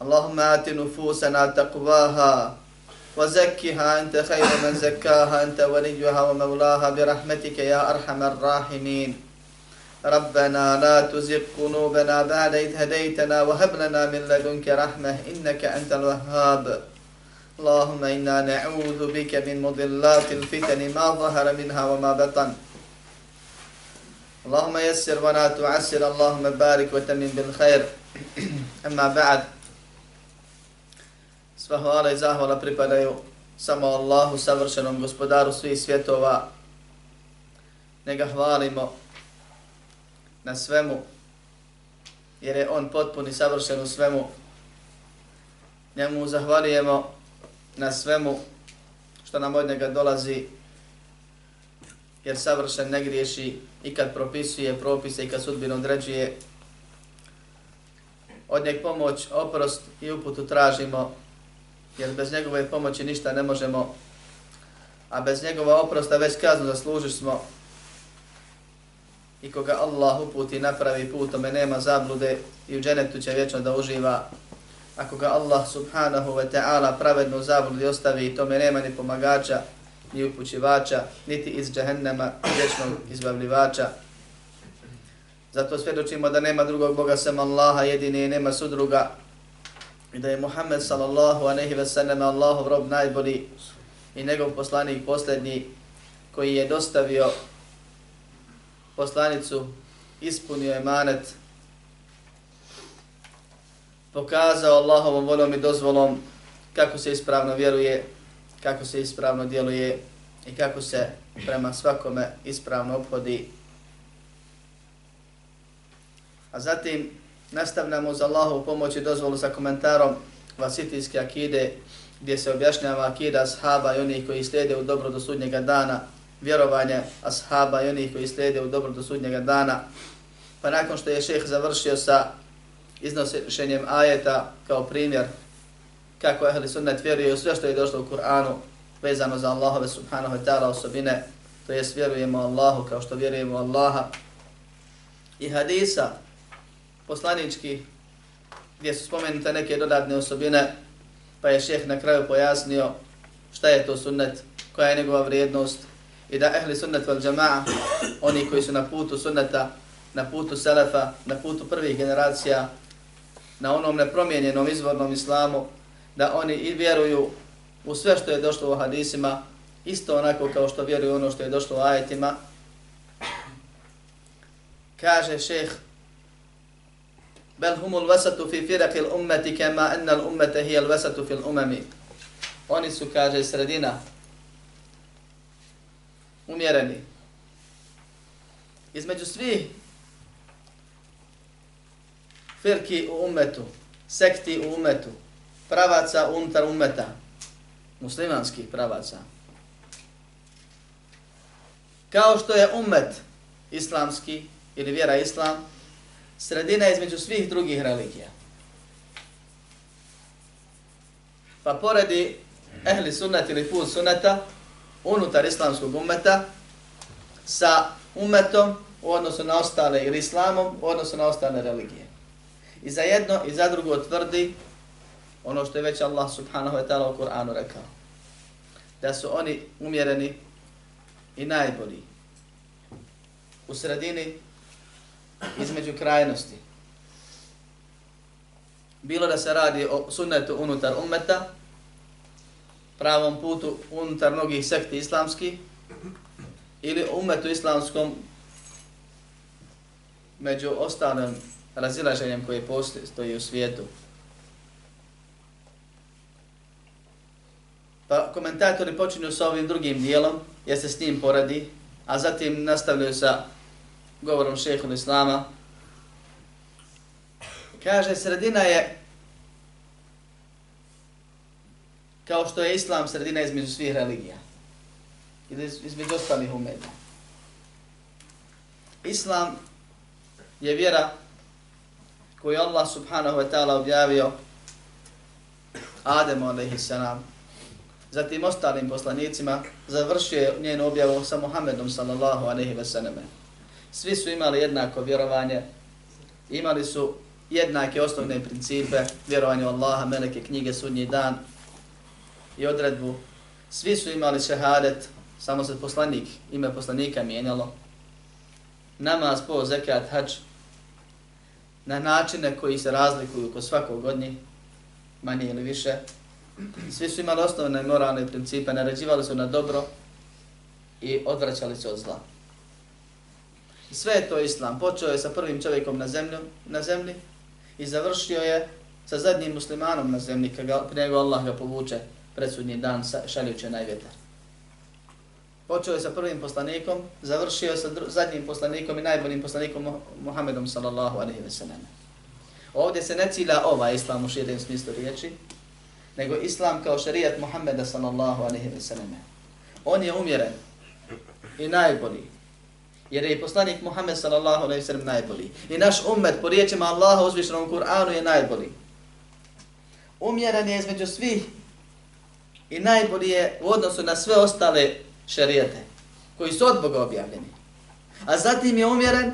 اللهم آت نفوسنا تقواها وزكها أنت خير من زكاها أنت وليها ومولاها. برحمتك يا أرحم الراحمين. ربنا لا تزغ قلوبنا بعد إذ هديتنا وهب لنا من لدنك رحمة إنك أنت الوهاب. اللهم إنا نعوذ بك من مضلات الفتن ما ظهر منها وما بطن. اللهم يسر ولا تعسر. اللهم بارك وتمن بالخير. أما بعد Sva hvala i zahvala pripadaju samo Allahu, savršenom gospodaru svih svjetova. Nega hvalimo na svemu, jer je On potpun i savršen u svemu. Njemu zahvalijemo na svemu što nam od njega dolazi, jer savršen ne griješi i kad propisuje propise i kad sudbinu određuje. Od njeg pomoć, oprost i uputu tražimo, jer bez njegove pomoći ništa ne možemo, a bez njegova oprosta već kaznu zaslužiš smo i koga Allah uputi napravi put, tome nema zablude i u dženetu će vječno da uživa. Ako ga Allah subhanahu wa ta'ala pravedno zabludi ostavi, tome nema ni pomagača, ni upućivača, niti iz džahennema vječnog izbavljivača. Zato svjedočimo da nema drugog Boga sem Allaha, jedini i nema sudruga, i da je Muhammed sallallahu aleyhi ve sellem Allahov rob najbolji i njegov poslanik posljednji koji je dostavio poslanicu, ispunio emanet, pokazao Allahovom voljom i dozvolom kako se ispravno vjeruje, kako se ispravno djeluje i kako se prema svakome ispravno obhodi. A zatim nastavljamo uz Allahu pomoć i dozvolu sa komentarom vasitijske akide gdje se objašnjava akida ashaba i onih koji slijede u dobro do sudnjega dana, vjerovanje ashaba i onih koji slijede u dobro do sudnjega dana. Pa nakon što je šeh završio sa iznošenjem ajeta kao primjer kako ehli sunnet vjeruje u sve što je došlo u Kur'anu vezano za Allahove subhanahu wa ta'ala osobine, to jest vjerujemo Allahu kao što vjerujemo Allaha i hadisa poslanički gdje su spomenute neke dodatne osobine, pa je šeheh na kraju pojasnio šta je to sunnet, koja je njegova vrijednost i da ehli sunnet val džama'a, oni koji su na putu sunneta, na putu selefa, na putu prvih generacija, na onom nepromijenjenom izvornom islamu, da oni i vjeruju u sve što je došlo u hadisima, isto onako kao što vjeruju ono što je došlo u ajetima. Kaže šeheh bel humul vasatu fi firakil ummeti kema enna al ummete hi al vasatu fil umami. Oni su, kaže, sredina, umjereni. Između svih firki u ummetu, sekti u ummetu, pravaca unutar ummeta, muslimanskih pravaca. Kao što je ummet islamski ili vjera islam, sredina između svih drugih religija. Pa poredi ehli sunnat ili put sunnata unutar islamskog umeta sa umetom u odnosu na ostale ili islamom u odnosu na ostale religije. I za jedno i za drugo tvrdi ono što je već Allah subhanahu wa ta'ala u Kur'anu rekao. Da su oni umjereni i najbolji u sredini između krajnosti. Bilo da se radi o sunnetu unutar ummeta, pravom putu unutar mnogih sekti islamskih, ili umetu islamskom među ostalim razilaženjem koje postoji u svijetu. Pa komentatori počinju sa ovim drugim dijelom, jer se s njim poradi, a zatim nastavljaju sa govorom šehu Islama, kaže sredina je kao što je islam sredina između svih religija ili između ostalih umeta. Islam je vjera koju Allah subhanahu wa ta'ala objavio Ademu alaihi salam, zatim ostalim poslanicima, završio je njenu objavu sa Muhammedom sallallahu alaihi wa sallam. Svi su imali jednako vjerovanje, imali su jednake osnovne principe, vjerovanje u Allaha, meleke, knjige, sudnji dan i odredbu. Svi su imali šehadet, samo se poslanik, ime poslanika mijenjalo. Namaz, po, zekat, hač, na načine koji se razlikuju kod svakog od njih, manje ili više. Svi su imali osnovne moralne principe, naređivali su na dobro i odvraćali se od zla. Sve je to islam. Počeo je sa prvim čovjekom na, zemlju, na zemlji i završio je sa zadnjim muslimanom na zemlji, kada nego Allah ga povuče predsudnji dan šaljuće najvjetar. Počeo je sa prvim poslanikom, završio je sa zadnjim poslanikom i najboljim poslanikom Muhammedom sallallahu alaihi ve sellem. Ovdje se ne cilja ova islam u širem smislu riječi, nego islam kao šarijat Muhammeda sallallahu alaihi ve sellem. On je umjeren i najbolji, jer je i poslanik Muhammed sallallahu alaihi ve sellem najbolji. I naš ummet po riječima Allaha uzvišenom Kur'anu je najbolji. Umjeren je između svih i najbolji je u odnosu na sve ostale šarijete koji su od Boga objavljeni. A zatim je umjeren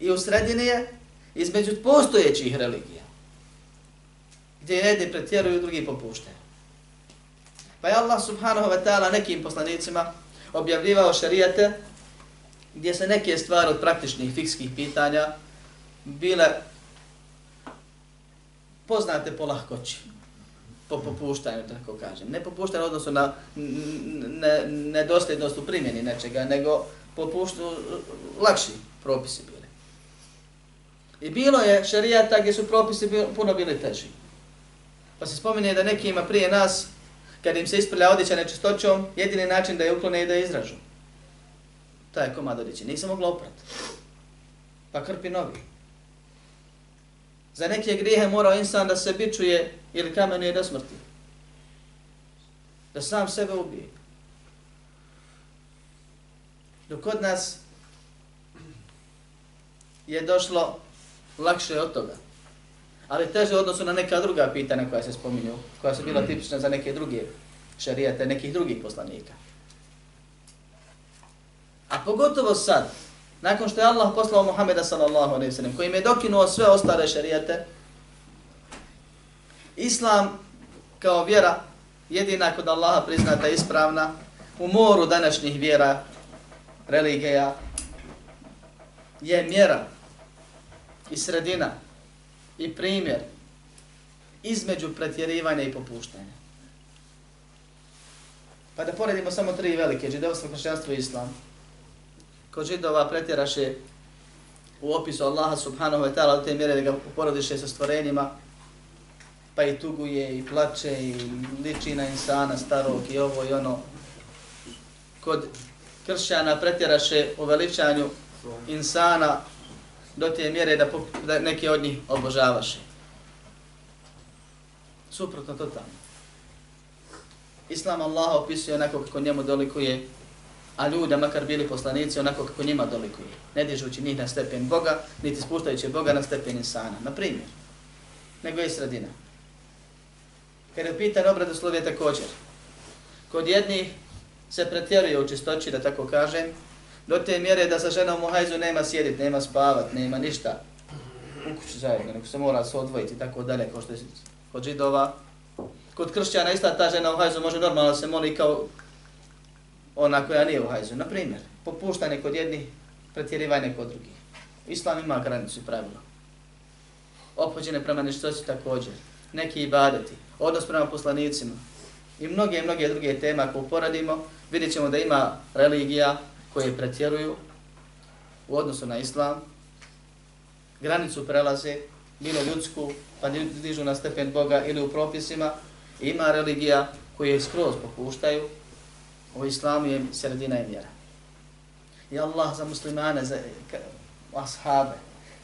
i u sredini je između postojećih religija gdje jedni pretjeruju, drugi popuštaju. Pa je Allah subhanahu wa ta'ala nekim poslanicima objavljivao šarijete gdje se neke stvari od praktičnih fikskih pitanja bile poznate po lahkoći po popuštanju, tako kažem. Ne popuštanju odnosno na nedosljednost u primjeni nečega, nego popuštanju lakši propisi bili. I bilo je šarijata gdje su propisi puno bili teži. Pa se spominje da neki ima prije nas, kad im se isprlja odjeća nečistoćom, jedini način da je uklone i da je izražu. Taj komad odjeće. Nisam mogla oprati. Pa krpi novi. Za neke grijehe morao insan da se bičuje ili kamenuje do smrti. Da sam sebe ubije. Dok kod nas je došlo lakše od toga. Ali teže odnosu na neka druga pitanja koja se spominju, koja su bila tipična za neke druge šarijete, nekih drugih poslanika. A pogotovo sad, nakon što je Allah poslao Muhammeda sallallahu alaihi sallam, kojim je dokinuo sve ostale šarijete, Islam kao vjera jedina kod Allaha priznata ispravna u moru današnjih vjera, religija, je mjera i sredina i primjer između pretjerivanja i popuštanja. Pa da poredimo samo tri velike, židovstvo, hršćanstvo i islam. Kod židova pretjeraše u opisu Allaha subhanahu wa ta'ala te mjere da ga porodiše sa stvorenjima, pa i tuguje i plače i liči na insana starog i ovo i ono. Kod kršćana pretjeraše u veličanju insana do te mjere da, da neke od njih obožavaše. Suprotno to tamo. Islam Allah opisuje onako kako njemu dolikuje, a ljude, makar bili poslanici, onako kako njima dolikuje. Ne dižući njih na stepen Boga, niti spuštajući Boga na stepen insana. Na primjer, nego je sredina. Kada je pitan obradu slovije također, kod jednih se pretjeruje u čistoći, da tako kažem, do te mjere da sa ženom u hajzu nema sjedit, nema spavat, nema ništa u kući zajedno, nego se mora se odvojiti tako dalje, kao što je kod židova. Kod kršćana ista ta žena u hajzu može normalno se moli kao ona koja nije u hajzu. Na primjer, popuštanje kod jednih, pretjerivanje kod drugih. Islam ima granicu i pravilo. Opođene prema neštosti također. Neki ibadeti, odnos prema poslanicima i mnoge, mnoge druge tema ako uporadimo, vidjet ćemo da ima religija, koje pretjeruju u odnosu na islam, granicu prelaze, bilo ljudsku, pa dižu na stepen Boga ili u propisima, ima religija koje skroz popuštaju, u islamu je sredina i mjera. I Allah za muslimane, za ashabe,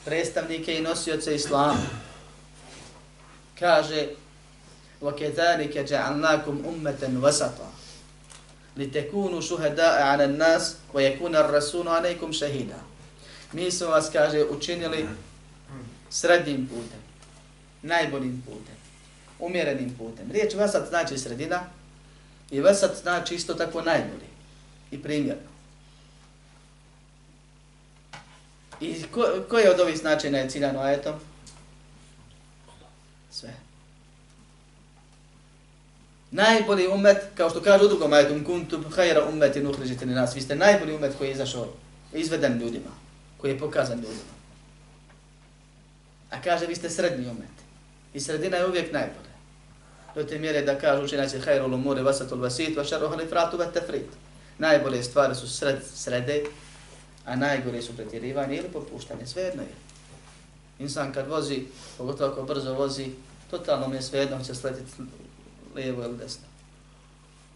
predstavnike i nosioce islama, kaže وَكَذَلِكَ جَعَلْنَاكُمْ أُمَّةً وَسَطًا لِتَكُونُوا شُهَدَاءَ عَلَى النَّاسِ وَيَكُونَ الرَّسُولُ عَلَيْكُمْ شَهِيدًا Mi smo vas, kaže, učinili srednjim putem, najboljim putem, umjerenim putem. Riječ vasat znači sredina i vasat znači isto tako najbolji i primjerno. I ko, ko je od ovih značajna je ciljano ajetom? Sve. Najbolji umet, kao što kaže u drugom ajetu, kuntum hajra umeti nuhrižite ni nas. Vi ste najbolji umet koji je izašao, izveden ljudima, koji je pokazan ljudima. A kaže, vi ste srednji umet. I sredina je uvijek najbolja. Do te mjere da kažu učenjaci hajra ulu vasatul vasit, va šaru halifratu va tefrit. Najbolje stvari su sred, srede, a najgore su pretjerivanje ili popuštanje, svejedno je. Insan kad vozi, pogotovo ako brzo vozi, totalno mu je svejedno, će sletiti lijevo ili desno.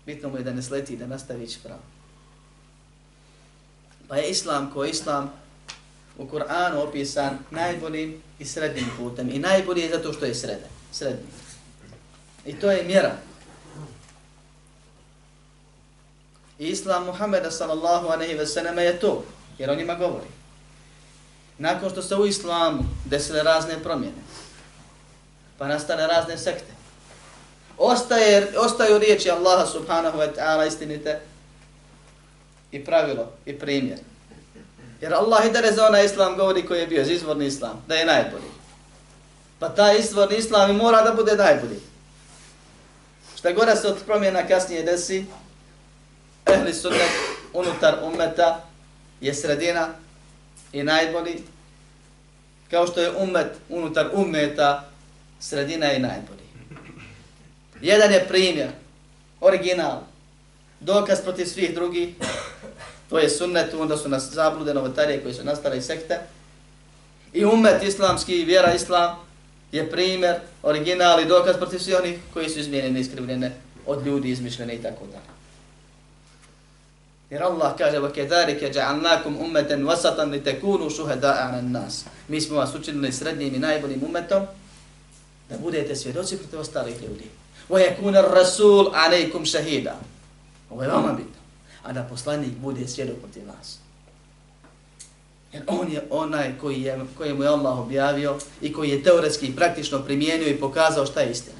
Bitno mu je da ne sleti, da nastavi ići pravo. Pa je islam ko islam u Kur'anu opisan najboljim i srednim putem. I najbolji je zato što je sredan, srednji. I to je mjera. I islam Muhammeda sallallahu aleyhi ve sallam je to, jer on ima govori. Nakon što se u islamu desile razne promjene, pa nastane razne sekte, ostaje, ostaju riječi Allaha subhanahu wa ta'ala istinite i pravilo i primjer. Jer Allah i da za onaj islam govori koji je bio izvorni islam, da je najbolji. Pa taj izvorni islam i mora da bude najbolji. Šta gora se od promjena kasnije desi, ehli sunnet unutar ummeta je sredina i najbolji, kao što je ummet unutar ummeta sredina i najbolji. Jedan je primjer, original, dokaz protiv svih drugih, to je sunnet, onda su nas zablude novotarije koji su nastale i sekte. I ummet islamski, vjera islam, je primjer, original i dokaz protiv svih onih koji su izmijenjeni, iskrivljene od ljudi, izmišljene i tako dalje. Jer Allah kaže وَكَذَارِكَ جَعَلْنَاكُمْ أُمَّةً وَسَطًا لِتَكُونُوا شُهَدَاءَ عَنَ النَّاسِ Mi smo vas učinili srednjim i najboljim umetom da budete svjedoci protiv ostalih ljudi. وَيَكُونَ الرَّسُولُ عَلَيْكُمْ شَهِيدًا Ovo je vama bitno. A da poslanik bude svjedok protiv vas. Jer on je onaj koji je, koji mu je Allah objavio i koji je teoretski i praktično primijenio i pokazao šta je istina.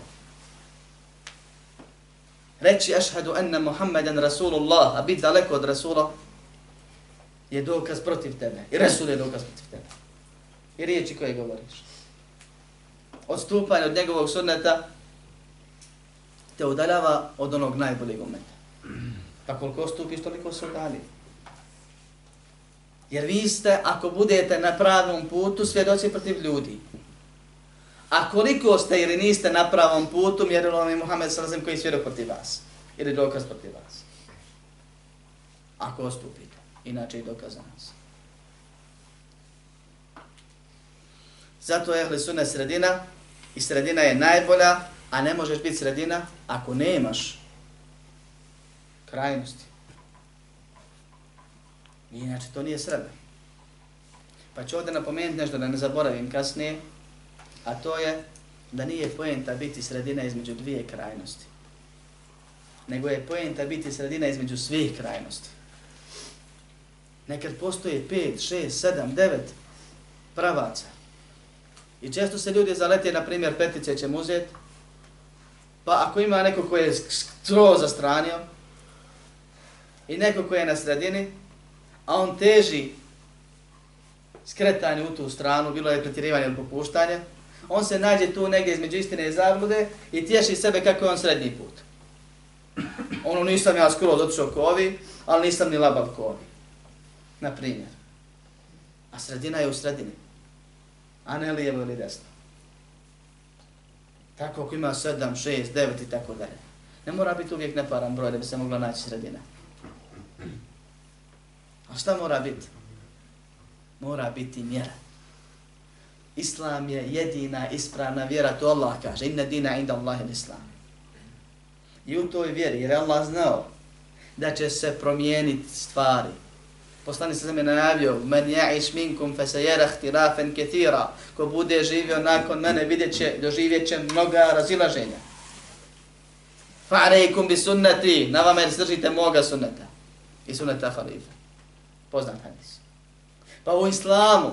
Reći ašhadu anna Muhammeden Rasulullah, a biti daleko od Rasula, je dokaz protiv tebe. I Rasul je dokaz protiv tebe. I riječi koje govoriš. Odstupanje od njegovog sunneta te udaljava od onog najboljeg umeta. Pa koliko stupiš, toliko se udalji. Jer vi ste, ako budete na pravom putu, svjedoci protiv ljudi. A koliko ste ili niste na pravom putu, mjerilo mi Muhammed Salazim koji svjedok protiv vas. Ili dokaz protiv vas. Ako ostupite. Inače i dokaz nas. Zato je ehli sunna sredina i sredina je najbolja, a ne možeš biti sredina ako nemaš krajnosti. Inače, to nije sreda. Pa ću ovdje napomenuti nešto da ne zaboravim kasnije, a to je da nije poenta biti sredina između dvije krajnosti. Nego je poenta biti sredina između svih krajnosti. Nekad postoje pet, šest, sedam, devet pravaca. I često se ljudi zalete, na primjer, petice će uzeti, pa ako ima neko ko je skroz zastranio, i neko ko je na sredini, a on teži skretanje u tu stranu, bilo je pretjerivanje ili popuštanje, on se nađe tu negdje između istine i zablude i tješi sebe kako je on srednji put. Ono nisam ja skoro otišao ko ovi, ali nisam ni labav ko ovi. Na primjer. A sredina je u sredini. A ne lijevo ili desno. Tako ako ima 7, 6, 9 i tako dalje. Ne mora biti uvijek neparan broj da bi se mogla naći sredina. A šta mora biti? Mora biti mjera. Islam je jedina ispravna vjera, to Allah kaže. Inna dina inda Allahin islam. I u toj vjeri, jer Allah znao da će se promijeniti stvari. Poslani se za najavio, men ja'iš minkum fe se jera htirafen ketira, ko bude živio nakon mene, vidjet će, doživjet će mnoga razilaženja. Fa'alejkum bi sunnati, na vama jer sržite moga sunneta. I sunneta halifa. Poznat hadis. Pa u islamu,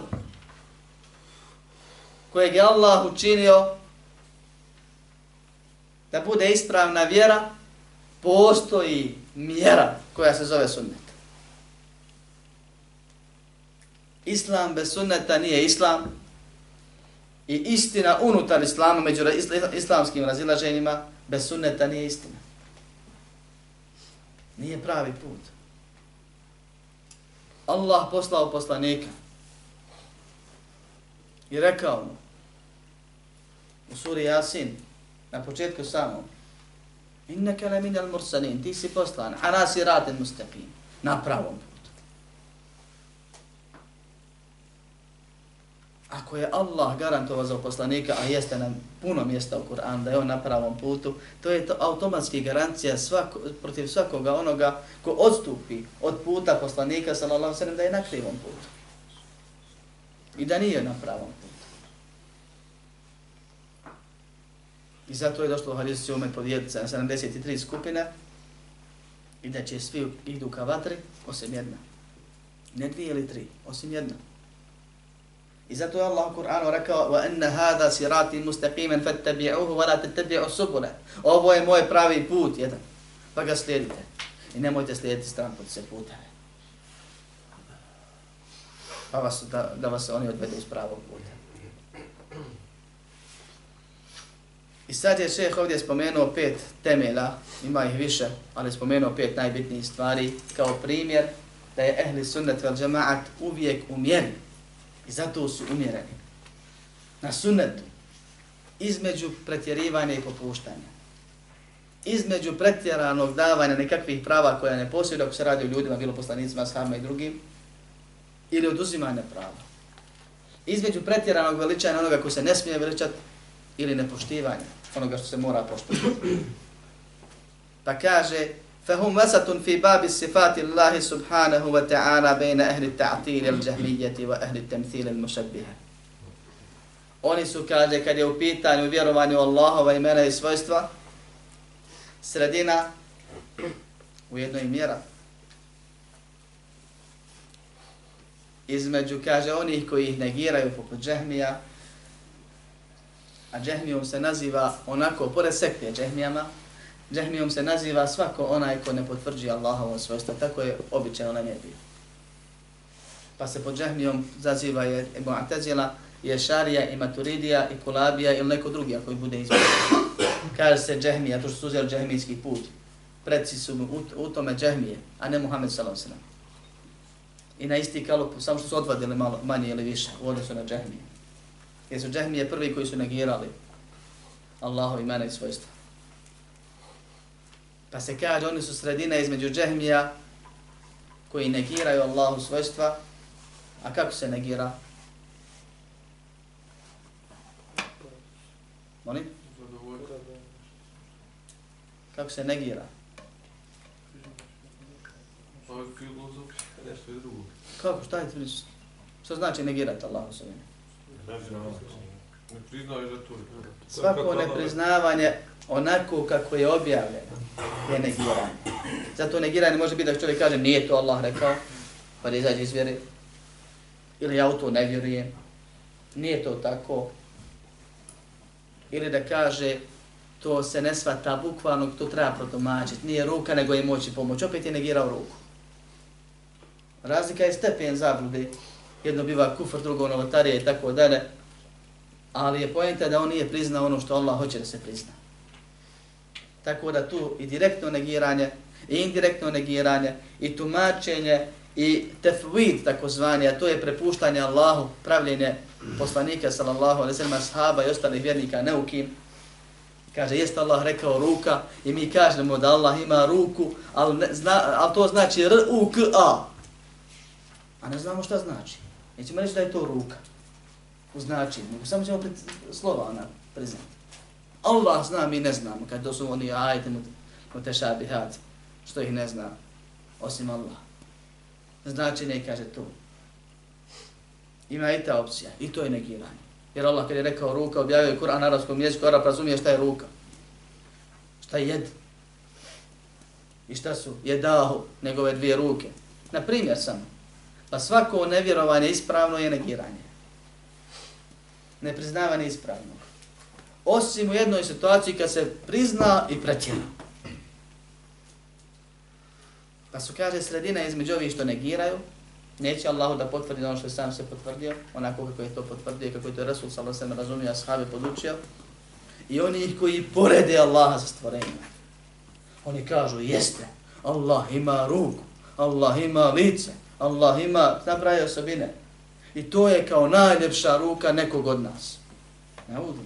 kojeg je Allah učinio da bude ispravna vjera, postoji mjera koja se zove sunnet. Islam bez sunneta nije islam i istina unutar islama među islamskim razilaženjima bez sunneta nije istina. Nije pravi put. Allah poslao poslanika. I rekao mu u suri Yasin na početku samom Innaka la minel mursalin, ti si poslan, ala siratin mustaqim, na pravom putu. Ako je Allah garantovao za poslanika, a jeste nam puno mjesta u Kur'anu da je on na pravom putu, to je to automatski garancija svako, protiv svakoga onoga ko odstupi od puta poslanika, sallallahu sallam, da je na krivom putu. I da nije na pravom putu. I zato je došlo u hadisu će umet podijeliti na 73 skupine i da će svi idu ka vatri osim jedna. Ne dvije ili tri, osim jedna. I zato je Allah u Kur'anu rekao وَأَنَّ هَذَا سِرَاتِ مُسْتَقِيمًا فَتَّبِعُوهُ وَلَا تَتَّبِعُوا سُبُلَ Ovo je moj pravi put, jedan. Pa ga slijedite. I nemojte slijediti stran pod se puta. Pa vas, da, da vas oni odvedu iz pravog puta. I sad je šeh ovdje spomenuo pet temela, ima ih više, ali spomenuo pet najbitnijih stvari kao primjer da je ehli sunnet vel džemaat uvijek umjeri. I zato su umjereni. Na sunnetu. Između pretjerivanja i popuštanja. Između pretjeranog davanja nekakvih prava koja ne posjeduju ako se radi o ljudima, bilo poslanicima, sahama i drugim, ili oduzimanja prava. Između pretjeranog veličanja onoga koji se ne smije veličati ili nepoštivanja onoga što se mora poštovati. Pa kaže, فهم وسط في باب صفات الله سبحانه وتعالى بين أهل التعطيل الجهمية وأهل التمثيل المشبهة. Oni su, kaže, kad je u pitanju vjerovanje u Allahova imena i svojstva, sredina u jednoj mjera. Između, kaže, onih koji ih negiraju poput džehmija, a džehmijom se naziva onako, pored sekte džehmijama, džehmijom se naziva svako onaj ko ne potvrđi Allahovo svojstvo, tako je običajno na nebi. Pa se pod džehmijom zaziva je Ebu Atazila, je Šarija i Maturidija i Kulabija ili neko drugi ako bude izbjeno. Kaže se džehmija, to što su uzeli džehmijski put. Predsi su u, u tome džehmije, a ne Muhammed s.a.v. I na isti kalup, samo što su odvadili malo, manje ili više u odnosu na džehmije. Jer su džahmije prvi koji su negirali Allahu imena i svojstva. Pa se kaže, oni su sredina između džehmija koji negiraju Allahu svojstva. A kako se negira? Molim? Kako se negira? Kako, šta je to? Što znači negirati Allahu svojstva? Ne priznaju da to Svako nepriznavanje onako kako je objavljeno je negiranje. Zato negiranje može biti da čovjek kaže nije to Allah rekao, pa da izađe iz vjere. Ili ja u to ne vjerujem. Nije to tako. Ili da kaže to se ne svata bukvalno, to treba protomačiti. Nije ruka, nego je moći pomoć. Opet je negirao ruku. Razlika je stepen zablude jedno biva kufr, drugo novotarija i tako dalje, ali je pojenta da on nije priznao ono što Allah hoće da se prizna. Tako da tu i direktno negiranje, i indirektno negiranje, i tumačenje, i tefvid takozvani, a to je prepuštanje Allahu, pravljenje poslanika sallallahu alaihi sallam, sahaba i ostalih vjernika neukim, kaže, jeste Allah rekao ruka i mi kažemo da Allah ima ruku, ali, ne, zna, ali to znači R-U-K-A. A ne znamo šta znači. Nećemo reći da je to ruka u značenju, nego samo ćemo pred slova ona priznati. Allah zna, mi ne znamo, kad to su oni ajte mu, mu što ih ne zna, osim Allah. Značenje kaže to. Ima i ta opcija, i to je negiranje. Jer Allah kad je rekao ruka, objavio je Kur'an na arabskom jeziku, Arab razumije šta je ruka. Šta je jed. I šta su? Jedahu, njegove dvije ruke. Na primjer samo. Pa svako nevjerovanje ispravno je negiranje ne priznava neispravnog. Osim u jednoj situaciji kad se prizna i pretjera. Pa su kaže sredina između ovih što negiraju, neće Allahu da potvrdi ono što je sam se potvrdio, onako kako je to potvrdio, kako je to Rasul sallallahu alejhi ve sellem razumio, ashabi podučio. I oni koji porede Allaha sa stvorenjima. Oni kažu, jeste, Allah ima ruku, Allah ima lice, Allah ima, nabraje osobine. I to je kao najljepša ruka nekog od nas. Ne budu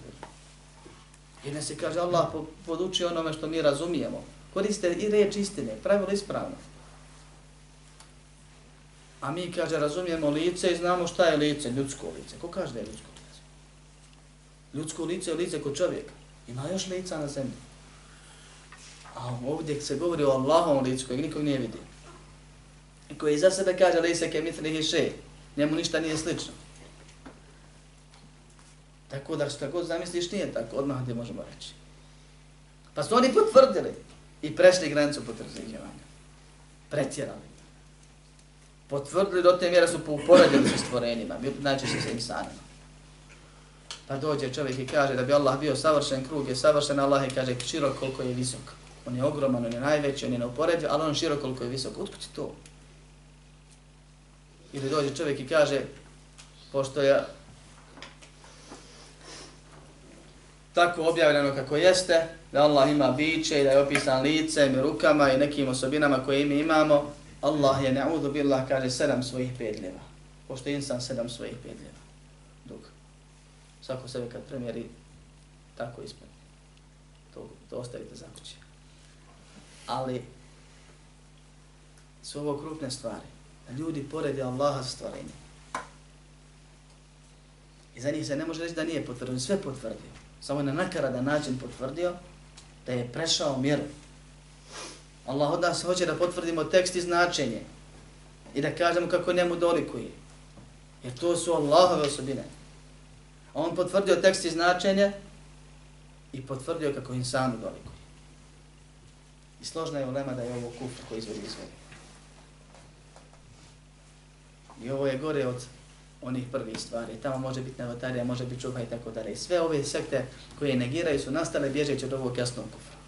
I ne se kaže, Allah poduči onome što mi razumijemo. Koriste i reč istine, pravilo ispravno. A mi, kaže, razumijemo lice i znamo šta je lice, ljudsko lice. Ko kaže da je ljudsko lice? Ljudsko lice je lice kod čovjeka. Ima još lica na zemlji. A ovdje se govori o Allahom licu kojeg nikog nije vidio. I koji za sebe kaže lice ke mitri hiše. Njemu ništa nije slično. Tako da što god zamisliš nije tako, odmah ti možemo reći. Pa su oni potvrdili i prešli granicu potvrđivanja. Pretjerali potvrdili do te mjere su pouporedili sa stvorenjima, najčešće sa insanima. Pa dođe čovjek i kaže da bi Allah bio savršen krug, je savršen Allah je kaže širok koliko je visok. On je ogroman, on je najveći, on je neuporediv, ali on širok koliko je visok. Otkud to? Ili dođe čovjek i kaže, pošto je tako objavljeno kako jeste, da Allah ima biće i da je opisan licem i rukama i nekim osobinama koje mi imamo, Allah je na'udhu billah kaže sedam svojih pedljeva. Pošto je insan sedam svojih pedljeva. Dok svako sebe kad premjeri tako ispred. To, to ostavite za kuće. Ali su ovo krupne stvari. Da ljudi poredi Allaha stvarenje. I za njih se ne može reći da nije potvrdio. Sve potvrdio. Samo je na nakaradan način potvrdio da je prešao mjeru. Allah od nas hoće da potvrdimo tekst i značenje i da kažemo kako njemu dolikuje. Jer to su Allahove osobine. A on potvrdio tekst i značenje i potvrdio kako insanu dolikuje. I složna je ulema da je ovo kufr koji izvodi izvodi. I ovo je gore od onih prvih stvari. Tamo može biti nevotarija, može biti čuha i tako dalje. I sve ove sekte koje negiraju su nastale bježeći od ovog jasnog kufra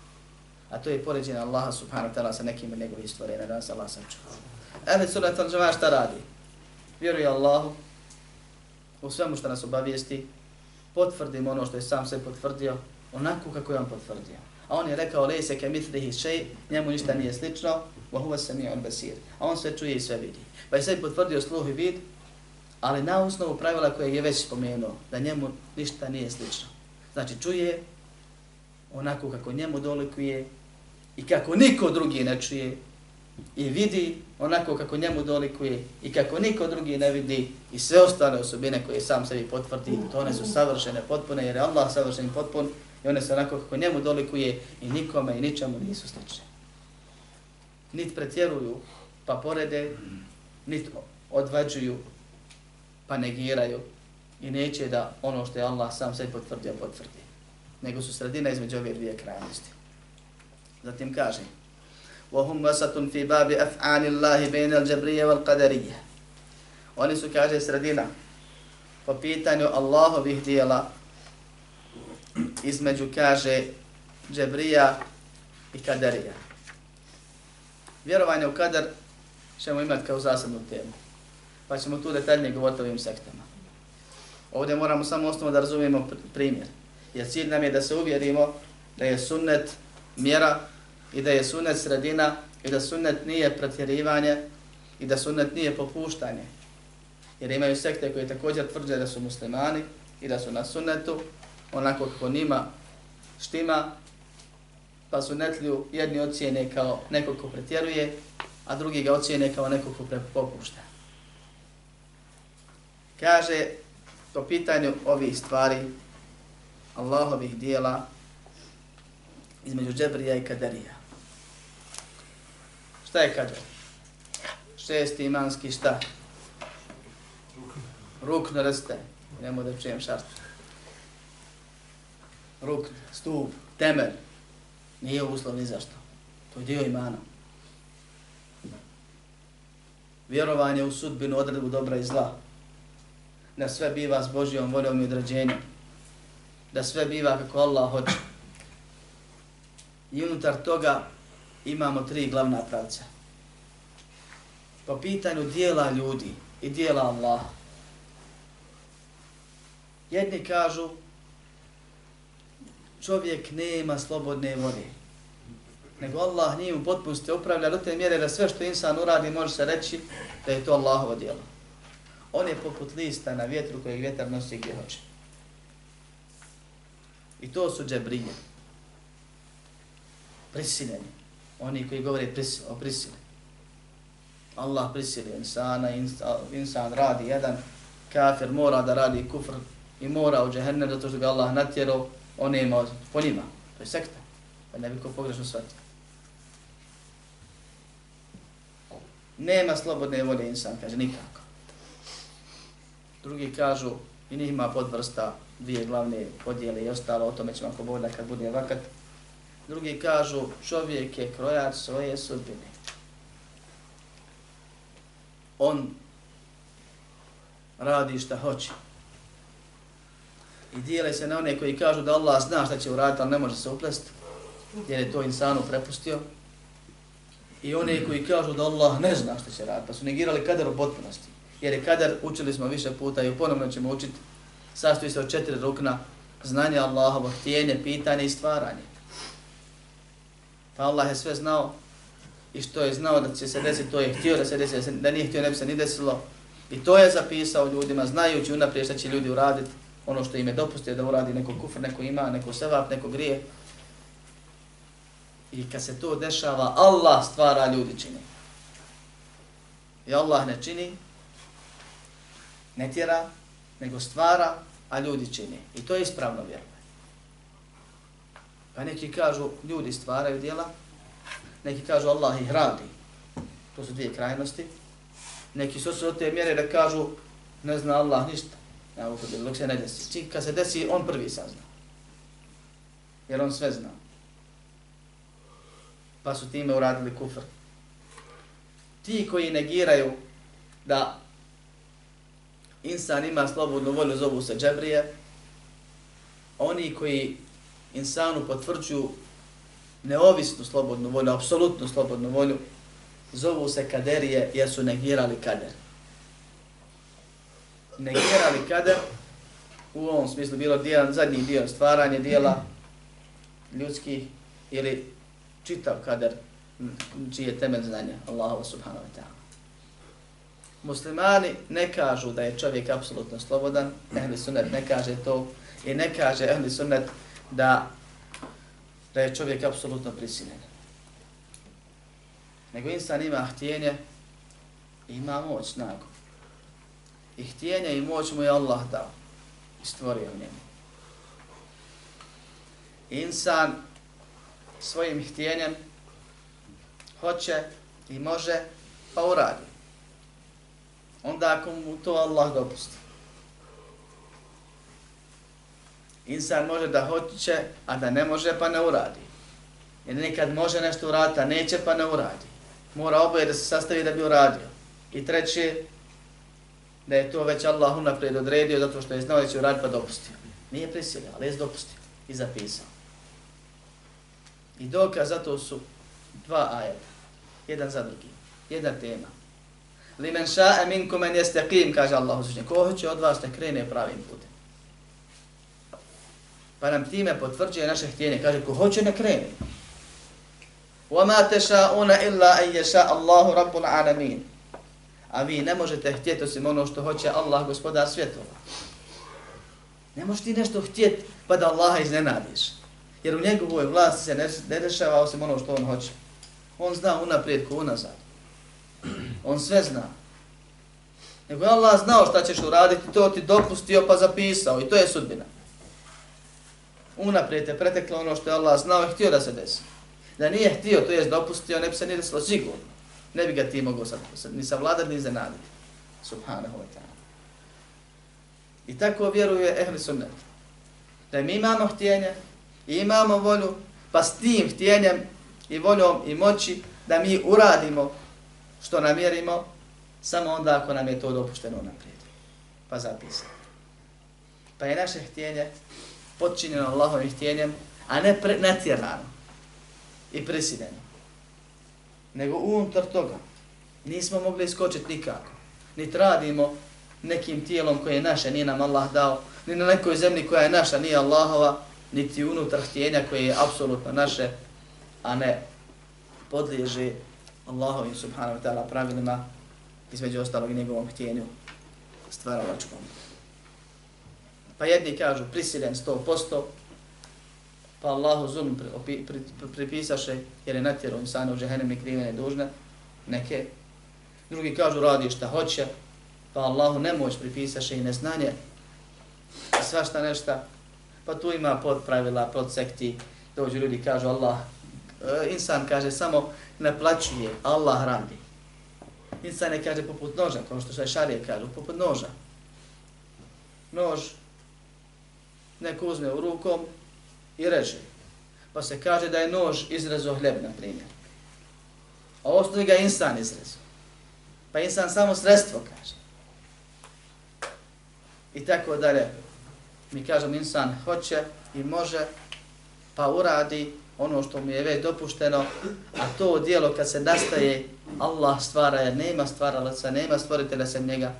a to je poređenje Allaha subhanahu wa ta'ala sa nekim od njegovih stvorenja, Danas Allah sam čuo. Ehli surat al šta radi? Vjeruje Allahu u svemu što nas obavijesti, potvrdimo ono što je sam sve potvrdio, onako kako je on potvrdio. A on je rekao, lej se ke mitlihi šej, njemu ništa nije slično, wa huwa sami'un basir. A on sve čuje i sve vidi. Pa je sve potvrdio sluh i vid, ali na osnovu pravila koje je već spomenuo, da njemu ništa nije slično. Znači čuje onako kako njemu dolikuje, i kako niko drugi ne čuje i vidi onako kako njemu dolikuje i kako niko drugi ne vidi i sve ostale osobine koje sam sebi potvrdi, to one su savršene, potpune, jer je Allah savršen potpun i one su onako kako njemu dolikuje i nikome i ničemu nisu slične. Nit pretjeruju pa porede, nit odvađuju pa negiraju i neće da ono što je Allah sam sebi potvrdio potvrdi. Nego su sredina između ove dvije krajnosti. Zatim kaže وهم وسط في باب أفعال الله بين الجبرية والقدرية Oni su, kaže, sredina po pitanju Allahovih dijela između, kaže, Džebrija i Kaderija. Vjerovanje u Kader ćemo imati kao zasebnu temu. Pa ćemo tu detaljnije govoriti o ovim sektama. Ovdje moramo samo osnovno da razumijemo primjer. Jer cilj nam je da se uvjerimo da je sunnet mjera i da je sunnet sredina i da sunnet nije pretjerivanje i da sunnet nije popuštanje. Jer imaju sekte koje također tvrđe da su muslimani i da su na sunnetu, onako kako njima štima, pa su netlju jedni ocijene kao neko ko pretjeruje, a drugi ga ocijene kao neko ko popušta. Kaže, po pitanju ovih stvari, Allahovih dijela, između Džebrija i Kaderija. Šta je kader? Šesti imanski šta? Rukno reste. Nemo da čujem šartu. Ruk, stup, temelj. Nije uslov ni zašto. To je dio imana. vjerovanje u sudbinu, odredbu dobra i zla, da sve biva s Božijom voljom i određenjem, da sve biva kako Allah hoće. I unutar toga imamo tri glavna pravca. Po pitanju dijela ljudi i dijela Allaha. Jedni kažu čovjek nema slobodne volje. Nego Allah nije u potpunosti upravlja do te mjere da sve što insan uradi može se reći da je to Allahovo djelo. On je poput lista na vjetru kojeg vjetar nosi gdje hoće. I to su džebrije. Prisiljeni. Oni koji govore prisil, o prisili. Allah prisili insana, insan radi jedan, kafir mora da radi kufr i mora u džehennem zato što ga Allah natjerao, one ima po njima. To je sekta. Pa ne bi ko pogrešno shvatio. Nema slobodne volje insan, kaže nikako. Drugi kažu, i njih ima podvrsta, dvije glavne podjele i ostalo, o tome ćemo ako bolje kad bude vakat. Drugi kažu, čovjek je krojač svoje sudbine. On radi šta hoće. I dijele se na one koji kažu da Allah zna šta će uraditi, ali ne može se uplesti, jer je to insanu prepustio. I one koji kažu da Allah ne zna šta će raditi, pa su negirali kader u potpunosti. Jer je kader, učili smo više puta i ponovno ćemo učiti, sastoji se od četiri rukna, znanje Allahovo, htjenje, pitanje i stvaranje. Pa Allah je sve znao i što je znao da će se desiti, to je htio da se desi, da nije htio ne bi se ni desilo. I to je zapisao ljudima, znajući unaprijed šta će ljudi uraditi, ono što im je dopustio da uradi neko kufr, neko ima, neko sevap, neko grije. I kad se to dešava, Allah stvara ljudi čini. I Allah ne čini, ne tjera, nego stvara, a ljudi čini. I to je ispravno vjerovanje. Pa neki kažu, ljudi stvaraju dijela, neki kažu Allah ih radi. To su dvije krajnosti. Neki su se od te mjere da kažu, ne zna Allah ništa. Ja, dok se ne desi. Čim kad se desi, on prvi sazna. Jer on sve zna. Pa su time uradili kufr. Ti koji negiraju da insan ima slobodnu volju, zovu se džebrije, oni koji insanu potvrđuju neovisnu slobodnu volju, apsolutnu slobodnu volju, zovu se kaderije jer su negirali kader. Negirali kader u ovom smislu bilo dio, zadnji dio stvaranje dijela ljudskih ili čitav kader čiji je temelj znanja Allahu subhanahu wa ta'ala. Muslimani ne kažu da je čovjek apsolutno slobodan, ehli sunnet ne kaže to i ne kaže ehli sunnet da, da je čovjek apsolutno prisiljen. Nego insan ima htjenje ima moć, snagu. I htjenje i moć mu je Allah dao i stvorio u njemu. Insan svojim htjenjem hoće i može pa uradi. Onda ako mu to Allah dopusti. Insan može da hoće, a da ne može, pa ne uradi. Jer nekad može nešto uraditi, a neće, pa ne uradi. Mora oboje da se sastavi da bi uradio. I treće, da je to već Allah unaprijed odredio zato što je znao da će uraditi, pa dopustio. Nije prisilio, ali je dopustio i zapisao. I dokaz zato su dva ajeta. Jedan za drugi. Jedna tema. Limen ša'a minkum en jeste qim, kaže Allah uzvišnje. Ko hoće od vas da krene pravim putem? Pa nam time potvrđuje naše htjenje. Kaže, ko hoće ne krene. وَمَا تَشَاءُونَ إِلَّا أَنْ يَشَاءَ اللَّهُ رَبُّ الْعَالَمِينَ A vi ne možete htjeti osim ono što hoće Allah, gospodar svjetova. Ne možeš ti nešto htjeti pa da Allaha iznenadiš. Jer u njegovoj vlasti se ne, ne dešava osim ono što on hoće. On zna unaprijed ko unazad. On sve zna. Nego Allah znao šta ćeš uraditi, to ti dopustio pa zapisao i to je sudbina unaprijed je preteklo ono što je Allah znao i htio da se desi. Da nije htio, to je dopustio, ne bi se nije desilo sigurno. Ne bi ga ti mogao sad, ni savladati, ni zanaditi. Subhanahu wa ta'ala. I tako vjeruje ehli sunnet. Da mi imamo htjenje i imamo volju, pa s tim htjenjem i voljom i moći da mi uradimo što namjerimo, samo onda ako nam je to dopušteno naprijed. Pa zapisati. Pa je naše htjenje podčinjeno Allahovim htjenjem, a ne pre, natjerano i prisiljeno. Nego unutar toga nismo mogli iskočiti nikako. Ni radimo nekim tijelom koje je naše, nije nam Allah dao, ni na nekoj zemlji koja je naša, nije Allahova, niti unutar htjenja koje je apsolutno naše, a ne podliježe Allahovim subhanahu wa ta'ala pravilima, između ostalog njegovom htjenju stvaralačkom. Pa jedni kažu prisiljen 100%, pa Allahu zulm pripisaše jer je natjerao insana u džehennem i krivene dužne, neke. Drugi kažu radi šta hoće, pa Allahu nemoć pripisaše i neznanje, i svašta nešta. Pa tu ima pod pravila, pod sekti, dođu ljudi kažu Allah, e, insan kaže samo naplaćuje, Allah radi. Insan ne kaže poput noža, kao što se šarije kažu, poput noža. Nož neko uzme u rukom i reže. Pa se kaže da je nož izrezo hljeb, na primjer. A osnovi ga insan izrezo. Pa insan samo sredstvo kaže. I tako dalje. Mi kažemo insan hoće i može, pa uradi ono što mu je već dopušteno, a to dijelo kad se nastaje, Allah stvara jer nema stvaralaca, nema stvoritelja sem njega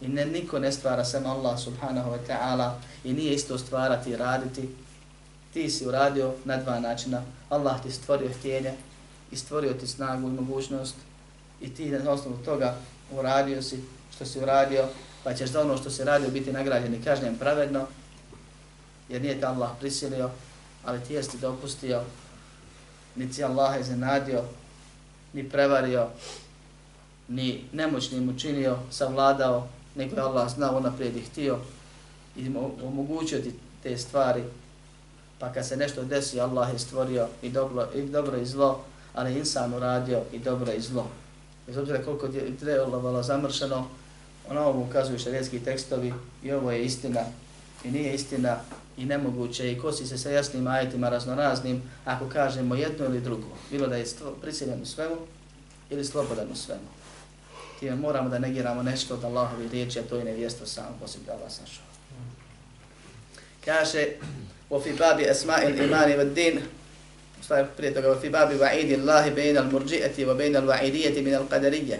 i ne, niko ne stvara sem Allah subhanahu wa ta'ala i nije isto stvarati i raditi. Ti si uradio na dva načina. Allah ti stvorio htjenje i stvorio ti snagu i mogućnost i ti na osnovu toga uradio si što si uradio, pa ćeš za ono što si radio biti nagrađen i kažnjen pravedno, jer nije te Allah prisilio, ali ti jesi dopustio, ni ti Allah iznenadio, ni prevario, ni nemoćnim učinio, savladao, nego je Allah znao naprijed i htio i omogućio ti te stvari, pa kad se nešto desi, Allah je stvorio i dobro i, dobro i zlo, ali insan uradio i dobro i zlo. Bez obzira koliko je trebalo zamršeno, ono ovo ukazuju šarijetski tekstovi i ovo je istina i nije istina i nemoguće i kosi se sa jasnim ajetima raznoraznim ako kažemo jedno ili drugo, bilo da je prisiljen u svemu ili slobodan u svemu. Time moramo da negiramo nešto od Allahove riječi, a to je nevjesto samo poslije Allah sašao. Kaže, u fi babi esma'il imani wa din, Kaže, prije toga, u fi babi وفي Allahi bejna al-murđi'ati wa bejna al-wa'idijati min al-qadarija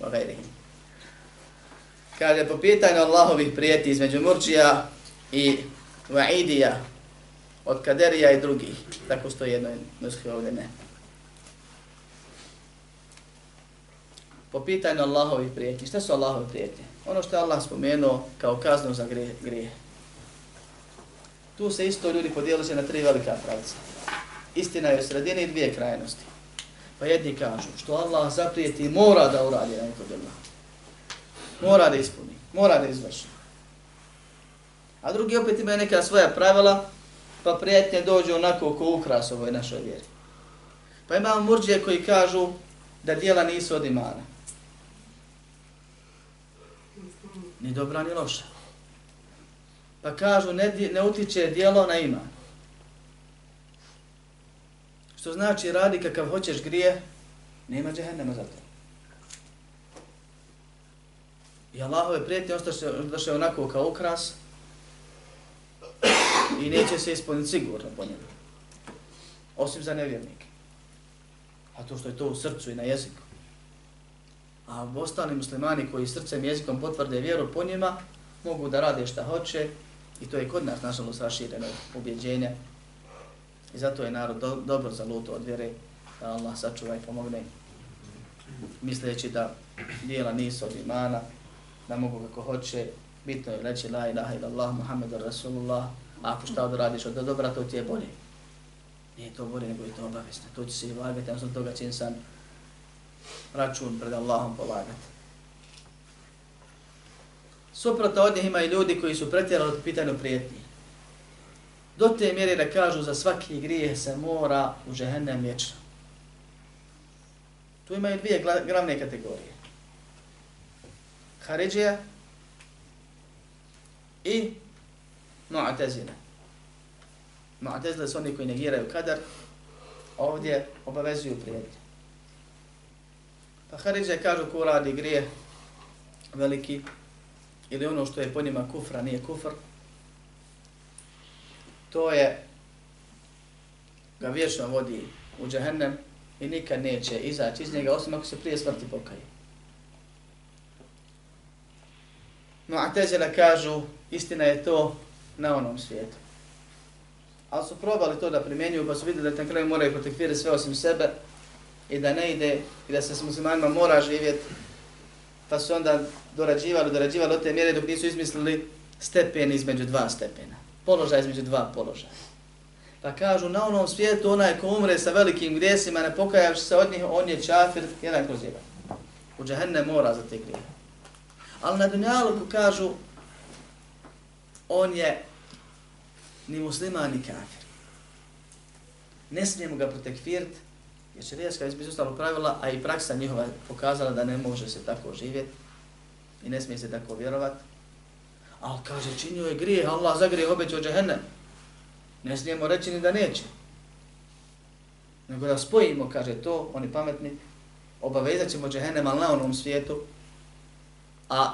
wa gajrihim. Kaže, po pitanju Allahovih prijeti između murđija i Va'idija od Kaderija i drugih. Tako stoji jedno nuskri ovdje ne. Po pitanju Allahovih prijetnji. Šta su Allahovi prijetnje? Ono što je Allah spomenuo kao kaznu za grije. grije. Tu se isto ljudi podijeli se na tri velika pravca. Istina je u sredini dvije krajnosti. Pa jedni kažu što Allah zaprijeti mora da uradi na nekog djela. Mora da ispuni. Mora da izvrši. A drugi opet imaju neka svoja pravila, pa prijetnje dođu onako ko ukras ovoj našoj vjeri. Pa imamo murđije koji kažu da dijela nisu od imana. Ni dobra, ni loša. Pa kažu ne, ne utiče dijelo na iman. Što znači radi kakav hoćeš grije, nema džehennema za to. I Allahove prijetnje ostaše onako kao ukras, i neće se ispuniti sigurno po njemu. Osim za nevjernike. A to što je to u srcu i na jeziku. A ostali muslimani koji srcem i jezikom potvrde vjeru po njima, mogu da rade šta hoće i to je kod nas, nažalost, rašireno ubjeđenje. I zato je narod do, dobro zaluto od vjere da Allah sačuva i pomogne misleći da dijela nisu od imana, da mogu kako hoće, bitno je reći la ilaha illallah Muhammedu Rasulullah, a ako šta da radiš od dobra, to ti je bolje. Nije to bolje, nego je to obavisno. To će se i vagati, a toga će insan račun pred Allahom polagati. Suprotno od njih ima i ljudi koji su pretjerali od pitanju prijetnji. Do te mjere da kažu za svaki grijeh se mora u žehennem vječno. Tu imaju dvije glavne kategorije. Haridžija i Mu'tazila. Mu'tazila su oni koji negiraju kadar, ovdje obavezuju prijetnje. Pa Haridžija kažu ko radi grije, veliki, ili ono što je po njima kufra, nije kufr, to je ga vječno vodi u džahennem i nikad neće izaći iz njega, osim ako se prije smrti pokaje. No, a tezela kažu, istina je to na onom svijetu. Ali su probali to da primjenjuju, pa su vidjeli da na kraju moraju protekvirati sve osim sebe i da ne ide i da se s muslimanima mora živjeti. Pa su onda dorađivali, dorađivali od te mjere dok nisu izmislili stepen između dva stepena. Položaj između dva položaja. Pa kažu, na onom svijetu onaj ko umre sa velikim grijesima, ne pokajavši se od njih, on je čafir, jedan kroz jedan. U džahenne mora za te grije. Ali na dunjalu kažu, on je ni musliman ni kafir. Ne smijemo ga protekfirati, jer će rijeska između ostalo pravila, a i praksa njihova pokazala da ne može se tako živjeti i ne smije se tako vjerovati. Ali kaže, činio je grije, Allah za grijeh obećao džahennem. Ne smijemo reći ni da neće. Nego da spojimo, kaže to, oni pametni, obavezat ćemo džahennem, ali na onom svijetu, a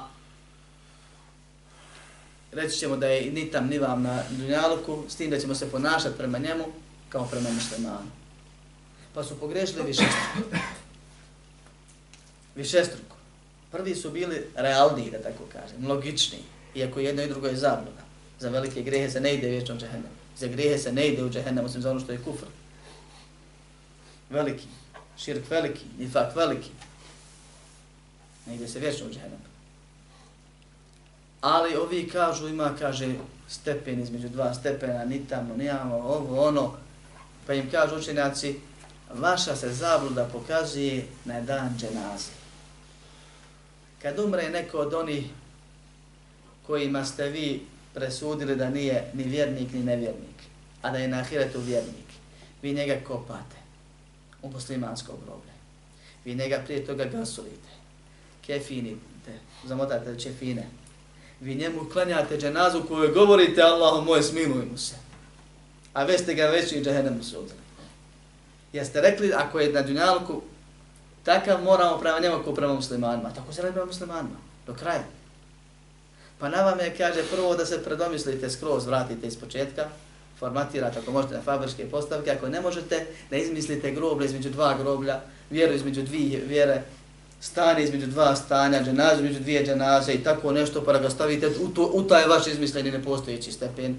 reći ćemo da je ni tam ni vam na dunjaluku, s tim da ćemo se ponašati prema njemu kao prema muslimanu. Pa su pogrešili višestruko. Višestruko. Prvi su bili realniji, da tako kažem, logični, iako jedno i drugo je zabluda. Za velike grehe se ne ide vječno u. Za grehe se ne ide u džehennem, osim za ono što je kufr. Veliki, širk veliki, nifak veliki. Ne ide se vječno u džehennem. Ali ovi kažu, ima, kaže, stepen između dva stepena, ni tamo, ni ovo, ono. Pa im kažu učenjaci, vaša se zabluda pokazuje na dan dženaze. Kad umre neko od onih kojima ste vi presudili da nije ni vjernik ni nevjernik, a da je na ahiretu vjernik, vi njega kopate u muslimansko groblje. Vi njega prije toga gasulite, kefinite, zamotate čefine, vi njemu klanjate dženazu koju govorite Allahu moj smiluj mu se. A već ste ga već i džahenemu sudili. Jeste rekli ako je na dunjalku takav moramo prema njemu kao prema muslimanima. Tako se radi prema muslimanima. Do kraja. Pa na vam je, kaže, prvo da se predomislite skroz, vratite iz početka, formatirate ako možete na fabričke postavke, ako ne možete, da izmislite groblje između dva groblja, vjeru između dvije vjere, stanje između dva stanja, dženaze između dvije dženaze i tako nešto, pa da ga stavite u, to, u taj vaš izmisleni nepostojeći stepen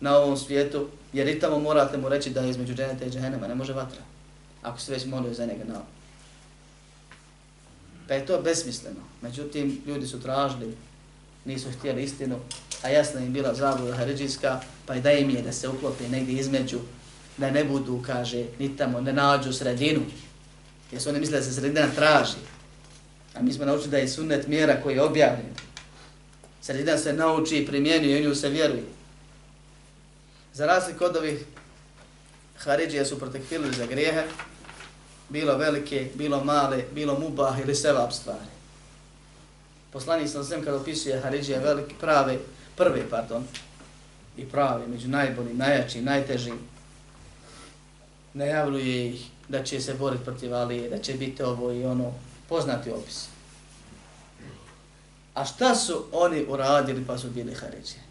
na ovom svijetu, jer i tamo morate mu reći da je između dženeta i dženema, ne može vatra, ako se već molio za njega na Pa je to besmisleno. Međutim, ljudi su tražili, nisu htjeli istinu, a jasna im bila zabluda haridžijska, pa i da im je da se uklopi negdje između, da ne budu, kaže, ni tamo, ne nađu sredinu, jer su oni misle da se sredina traži, A mi smo naučili da je sunnet mjera koji je objavljen. Sredina se nauči i primjenjuje i nju se vjeruje. Za razliku od ovih Haridžija su protekfili za grijehe, bilo velike, bilo male, bilo mubah ili sevap stvari. Poslani sam sem kada opisuje Haridžija velike, prave, prve, pardon, i prave, među najboljim, najjačim, najtežim, najavljuje ih da će se boriti protiv Alije, da će biti ovo i ono, poznati opis. A šta su oni uradili pa su bili Haridžije?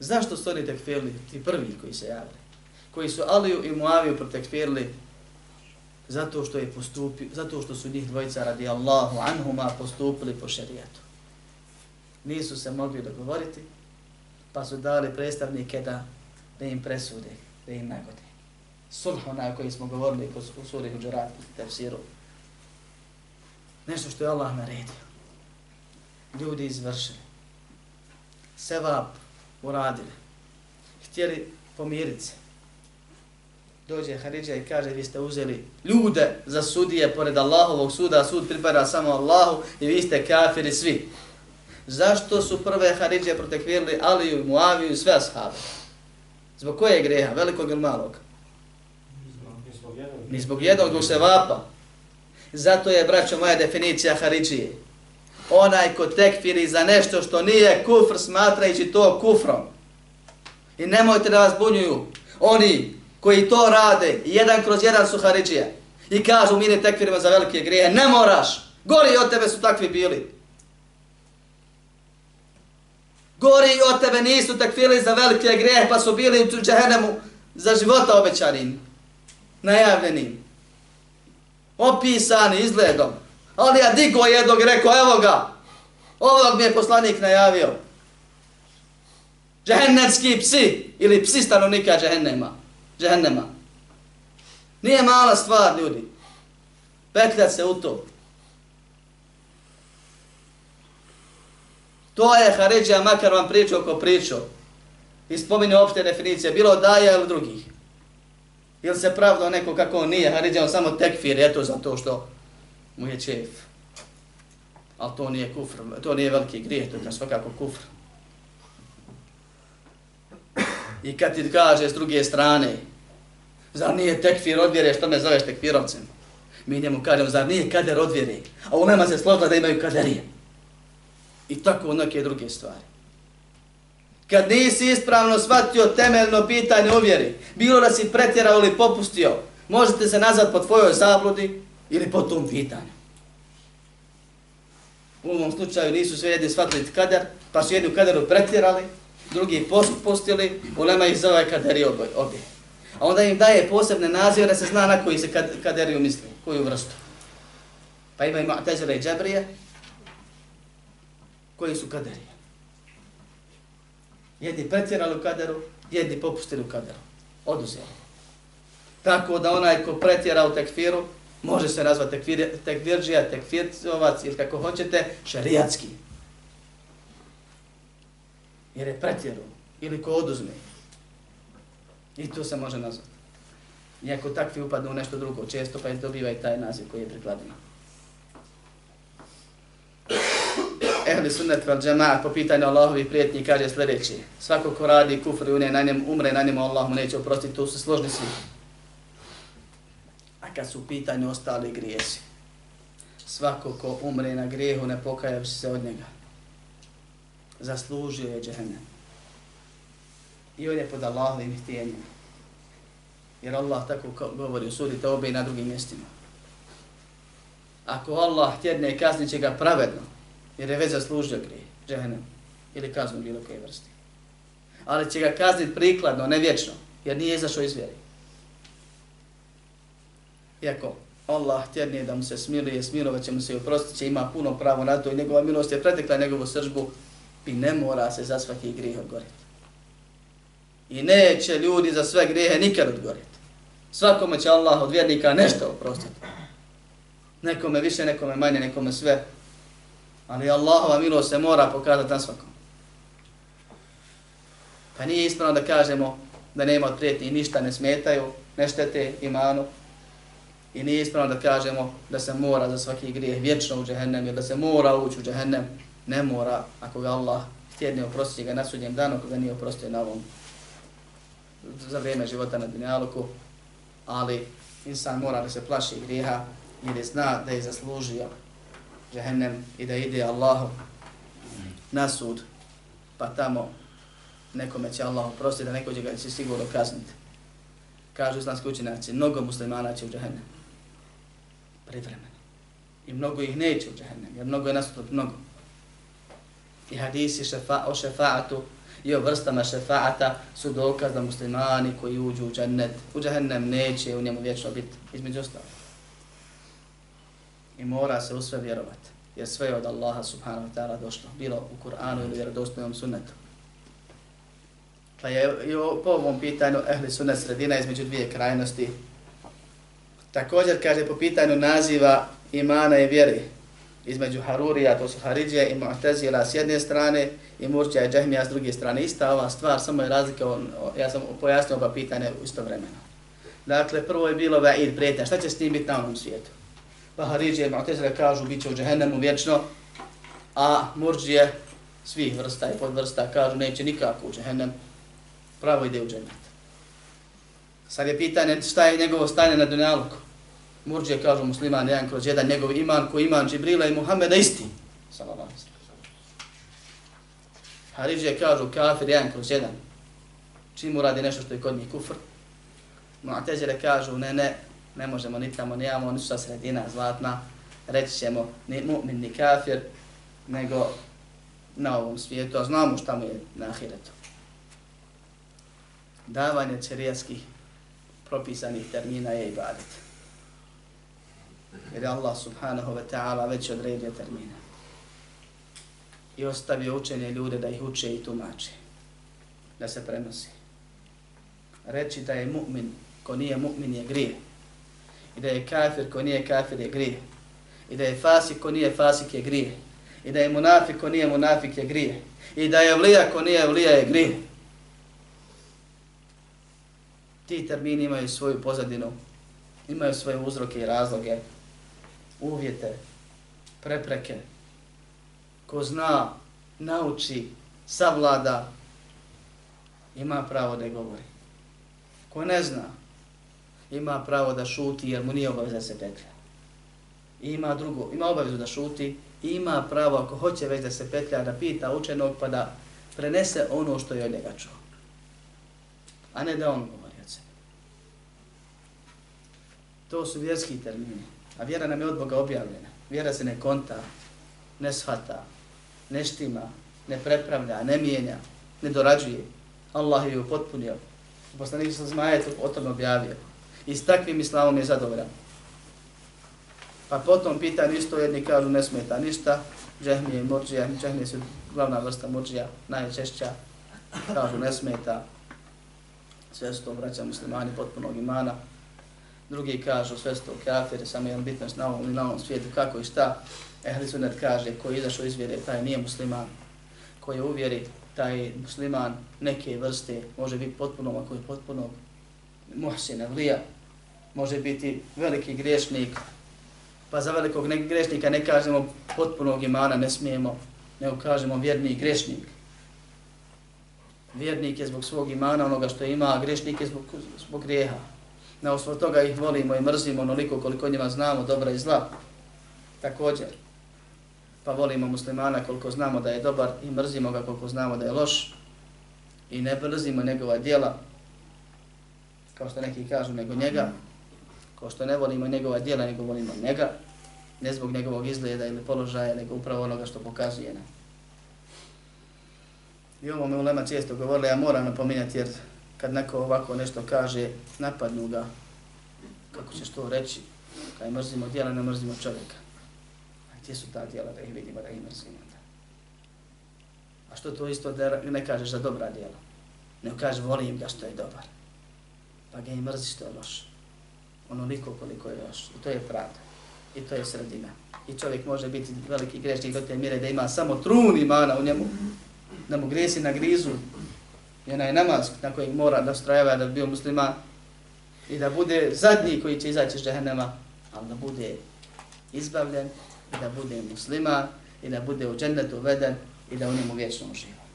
Zašto su oni tekfirili, ti prvi koji se javili? Koji su Aliju i Muaviju protekfirili zato što je postupio, zato što su njih dvojica radi Allahu anhuma postupili po šerijetu. Nisu se mogli dogovoriti, pa su dali predstavnike da, da im presude, da im nagode sulh onaj koji smo govorili u suri Huđurat, tefsiru. Nešto što je Allah naredio. Ljudi izvršili. Sevap uradili. Htjeli pomiriti se. Dođe Haridža i kaže vi ste uzeli ljude za sudije pored Allahovog suda, sud pripada samo Allahu i vi ste kafiri svi. Zašto su prve Haridže protekvirili Aliju, Muaviju i sve ashabe? Zbog koje greha, velikog ili malog? ni zbog jednog zbog se vapa. Zato je, braćo, moja definicija Haridžije. Onaj ko tekfiri za nešto što nije kufr, smatrajući to kufrom. I nemojte da vas bunjuju. Oni koji to rade, jedan kroz jedan su Haridžije. I kažu, mi ne tekfirimo za velike grije. Ne moraš. Gori od tebe su takvi bili. Gori od tebe nisu takvili za velike grije pa su bili u džehennemu za života obećanim, najavljenim, opisani izgledom. Ali ja digo jednog i rekao, evo ga, ovog mi je poslanik najavio. Džehennemski psi, ili psi stanovnika džehennema. Džehennema. Nije mala stvar, ljudi. Petljat se u to. To je Haridžija, makar vam pričao ko pričao. I spominje opšte definicije, bilo daja ili drugih. Ili se pravdao neko kako on nije, Haridžija on samo tekfir, eto zato što mu je čef. Ali to nije kufr, to nije veliki grijeh, to je svakako kufr. I kad ti kaže s druge strane, zar nije tekfir odvjere, što me zoveš tekfirovcem? Mi njemu kažemo, zar nije kader odvjere? A u nema se složila da imaju kaderije. I tako neke druge stvari. Kad nisi ispravno shvatio temeljno pitanje uvjeri, vjeri, bilo da si pretjerao ili popustio, možete se nazvat po tvojoj zabludi ili po tom pitanju. U ovom slučaju nisu sve jedni shvatili kader, pa su jedni u kaderu pretjerali, drugi postili, ulema ih zove kaderi obje. A onda im daje posebne nazive da se zna na koji se kaderiju misli, koju vrstu. Pa ima ima Tezile i Džabrije, koji su kaderije. Jedni pretjerali u kaderu, jedni popustili u kaderu. Oduzeli. Tako da onaj ko pretjera u tekfiru, može se nazvati tekvir, tekvirđija, tekfircovac ili kako hoćete, šarijatski. Jer je pretjeru ili ko oduzme. I to se može nazvati. Iako takvi upadnu u nešto drugo, često pa dobiva i taj naziv koji je prikladniji. Ehli sunnet val džemaat po pitanju Allahovi prijetnji kaže sljedeći. Svako ko radi kufr i une na njem umre, na njemu Allah mu neće oprostiti, tu su složni svi. Kad su pitanje ostali grijesi, svako ko umre na grijehu ne pokaja se od njega. Zaslužio je džehennem. I on je pod Allahovim htjenjem. Jer Allah tako govori u suri Taube i na drugim mjestima. Ako Allah htjedne kaznit će ga pravedno, jer je već zaslužio grije, džehennem, ili kaznu bilo koje vrsti. Ali će ga kazniti prikladno, ne vječno, jer nije izašao iz vjeri. Iako Allah tjerni da mu se smiluje, smilovat će mu se i oprostit će, ima puno pravo na to i njegova milost je pretekla njegovu sržbu i ne mora se za svaki grijeh odgoriti. I neće ljudi za sve grijehe nikad odgoriti. Svakome će Allah od vjernika nešto oprostiti. Nekome više, nekome manje, nekome sve, Ali Allahova milost se mora pokazati na svakom. Pa nije ispravno da kažemo da nema od prijetnji ništa ne smetaju, ne štete imanu. I nije ispravno da kažemo da se mora za svaki grijeh vječno u džehennem ili da se mora ući u džehennem. Ne mora ako ga Allah htjedne oprostiti ga na sudnjem danu, ako ga nije oprostio na ovom za vrijeme života na dunjaluku. Ali insan mora da se plaši grijeha jer je zna da je zaslužio džehennem i da ide Allahu na sud, pa tamo nekome će Allah oprostiti, da neko će ga će sigurno kazniti. Kažu islamski učenjaci, mnogo muslimana će u džehennem. Privremeno. I mnogo ih neće u džahennem, jer mnogo je nasuprot mnogo. I hadisi šefa, o šefaatu i o vrstama šefaata su dokaz da muslimani koji uđu u džennet, u džahennem neće u njemu vječno biti, između ostalo. i mora se u sve vjerovati. Jer sve je od Allaha subhanahu wa ta'ala došlo. Bilo u Kur'anu ili vjerodostojnom sunnetu. Pa je i po ovom pitanju ehli sunnet sredina između dvije krajnosti. Također kaže po pitanju naziva imana i vjeri između Harurija, to su Haridžije i Mu'tazila s jedne strane i Murđa i Džahmija s druge strane. Ista ova stvar, samo je razlika, ja sam pojasnio oba pitanja u isto vremena. Dakle, prvo je bilo va'id, prijetnja. Šta će s tim biti na onom svijetu? pa Haridžije i Mu'tazila kažu bit će u džehennemu vječno, a Murđije svih vrsta i podvrsta kažu neće nikako u džehennem, pravo ide u džennet. Sad je pitanje šta je njegovo stanje na dunjaluku. Murđe kažu musliman jedan kroz jedan, njegov iman ko iman Džibrila i Muhammeda isti. Haridžije kažu kafir jedan kroz jedan. Čim uradi nešto što je kod njih kufr. Mu'tezile kažu ne, ne, ne možemo ni tamo, nijamo, nisu sa sredina zlatna, reći ćemo ni mu'min ni kafir, nego na ovom svijetu, a znamo šta mu je na ahiretu. Davanje čerijaskih propisanih termina je ibadet. Jer je Allah subhanahu wa ta'ala već odredio termine. I ostavio učenje ljude da ih uče i tumače. Da se prenosi. Reći da je mu'min, ko nije mu'min je grije. I da je kafir, ko nije kafir je grije. I da je fasik, ko nije fasik je grije. I da je munafik, ko nije munafik je grije. I da je vlija, ko nije vlija je grije. Ti termini imaju svoju pozadinu, imaju svoje uzroke i razloge, uvjete, prepreke. Ko zna, nauči, savlada, ima pravo da govori. Ko ne zna, ima pravo da šuti jer mu nije obaveza se petlja. I ima drugo, ima obavezu da šuti, i ima pravo ako hoće već da se petlja da pita učenog pa da prenese ono što je od njega čuo. A ne da on govori od sebe. To su vjerski termini. A vjera nam je od Boga objavljena. Vjera se ne konta, ne shvata, ne štima, ne prepravlja, ne mijenja, ne dorađuje. Allah je ju potpunio. Poslanik sam zmajet o tome objavio. I s takvim islamom je zadovoljan. Pa potom pita isto jedni kažu ne smeta ništa. Džehmije i murđija, džehmije su glavna vrsta murđija, najčešća. Kažu ne smeta. Sve su to braća muslimani potpunog imana. Drugi kažu sve su to kafiri, samo jedan bitnost na ovom i na ovom svijetu, kako i šta. Ehli sunet kaže, ko je izašao iz vjere, taj nije musliman. Ko je uvjeri, taj musliman neke vrste, može biti potpuno, ako je potpuno muhsin, vlija, može biti veliki griješnik, pa za velikog ne, grešnika ne kažemo potpunog imana, ne smijemo, nego kažemo vjerni grešnik. Vjernik je zbog svog imana onoga što ima, a grešnik je zbog, zbog grijeha. Na osnovu toga ih volimo i mrzimo onoliko koliko njima znamo dobra i zla. Također, pa volimo muslimana koliko znamo da je dobar i mrzimo ga koliko znamo da je loš i ne mrzimo njegova dijela, kao što neki kažu, nego njega, kao što ne volimo njegova dijela, nego volimo njega, ne zbog njegovog izgleda ili položaja, nego upravo onoga što pokazuje nam. I ovo me ulema često govorila, ja moram napominjati jer kad neko ovako nešto kaže, napadnu ga, kako ćeš to reći, kaj mrzimo dijela, ne mrzimo čovjeka. A gdje su ta dijela da ih vidimo, da ih mrzimo? Da. A što to isto da ne kažeš za dobra dijela? Ne kažeš volim ga što je dobar. Pa ga i mrziš što je loš. Onoliko koliko je loš. I to je pravda. I to je sredina. I čovjek može biti veliki grešnik do te mjere da ima samo trun imana u njemu, da mu gresi na grizu, i onaj namaz na kojeg mora da strajava da bi bio musliman, i da bude zadnji koji će izaći iz džehennema, ali da bude izbavljen, i da bude musliman, i da bude u džennetu uveden, i da u njemu vječno uživa.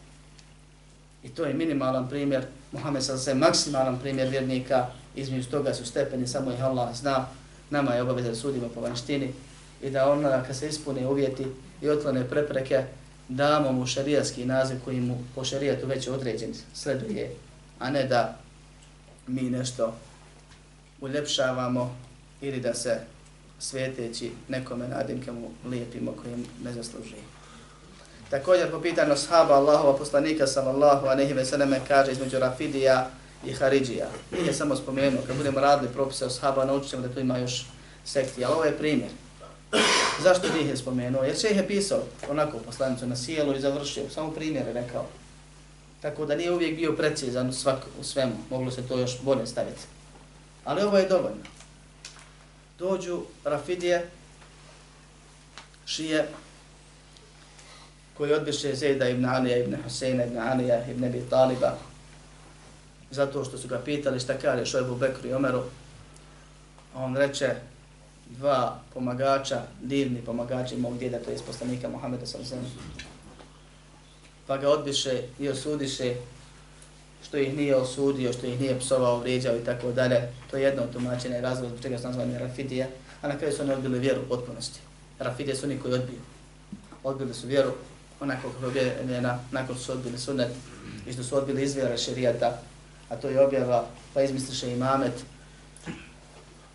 I to je minimalan primjer, Muhammed sa se maksimalan primjer vjernika, između toga su stepeni, samo ih Allah zna, nama je obaveza da sudimo po vanštini i da onda kad se ispune uvjeti i otlane prepreke, damo mu šarijatski naziv koji mu po šarijatu već određen sleduje, a ne da mi nešto uljepšavamo ili da se sveteći nekome nadimke mu lijepimo kojim ne zasluži. Također po pitanju sahaba Allahova poslanika sallallahu alejhi ve selleme kaže između Rafidija i Haridžija. Nije samo spomenuo, kad budemo radili propise o sahaba, naučit da tu ima još sekti, ali ovo je primjer. Zašto bih je spomenuo? Jer šeh je pisao onako poslanicu na sjelu i završio, samo primjere rekao. Tako da nije uvijek bio precizan u, svak, u svemu, moglo se to još bolje staviti. Ali ovo je dovoljno. Dođu Rafidije, šije, koji odbiše Zejda ibn Alija, ibn Huseina, ibn Alija, ibn Abi Taliba, zato što su ga pitali šta kaže Šojbu Bekru i Omeru. On reče, dva pomagača, divni pomagači mog djeda, to je iz poslanika Muhammeda sam. Pa ga odbiše i osudiše što ih nije osudio, što ih nije psovao, vrijeđao i tako dalje. To je jedno tumačenje i zbog čega su nazvani Rafidija, a na kraju su oni odbili vjeru u potpunosti. Rafidije su oni koji odbiju. Odbili su vjeru onako kako je objavljena, nakon su odbili sunet i što su odbili izvjera šerijata, a to je objava, pa izmisliše imamet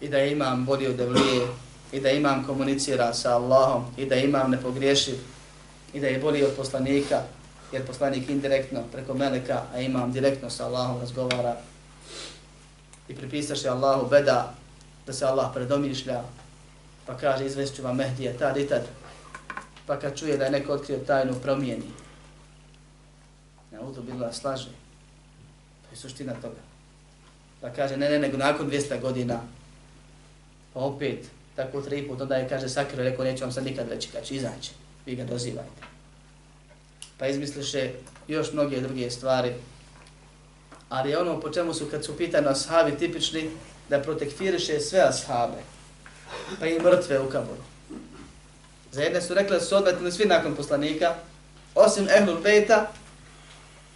i da imam vodio devlije i da imam komunicira sa Allahom i da imam nepogriješiv i da je bolji od poslanika, jer poslanik indirektno preko meleka, a imam direktno sa Allahom razgovara i pripisaš je Allahu beda da se Allah predomišlja, pa kaže izvešću vam Mehdija tad i tad, pa kad čuje da je neko otkrio tajnu promijeni. Na udu bila slaže. To je suština toga. Pa kaže, ne, ne, nego nakon 200 godina, pa opet, tako tri put, onda je, kaže, sakrio, rekao, neću vam sad nikad reći, kad će izaći, vi ga dozivajte. Pa izmisliše još mnoge druge stvari, ali ono po čemu su, kad su pitani ashabi tipični, da protekfiriše sve ashabe, pa i mrtve u kaboru. Za jedne su rekli da su odmetili svi nakon poslanika, osim Ehlul Bejta,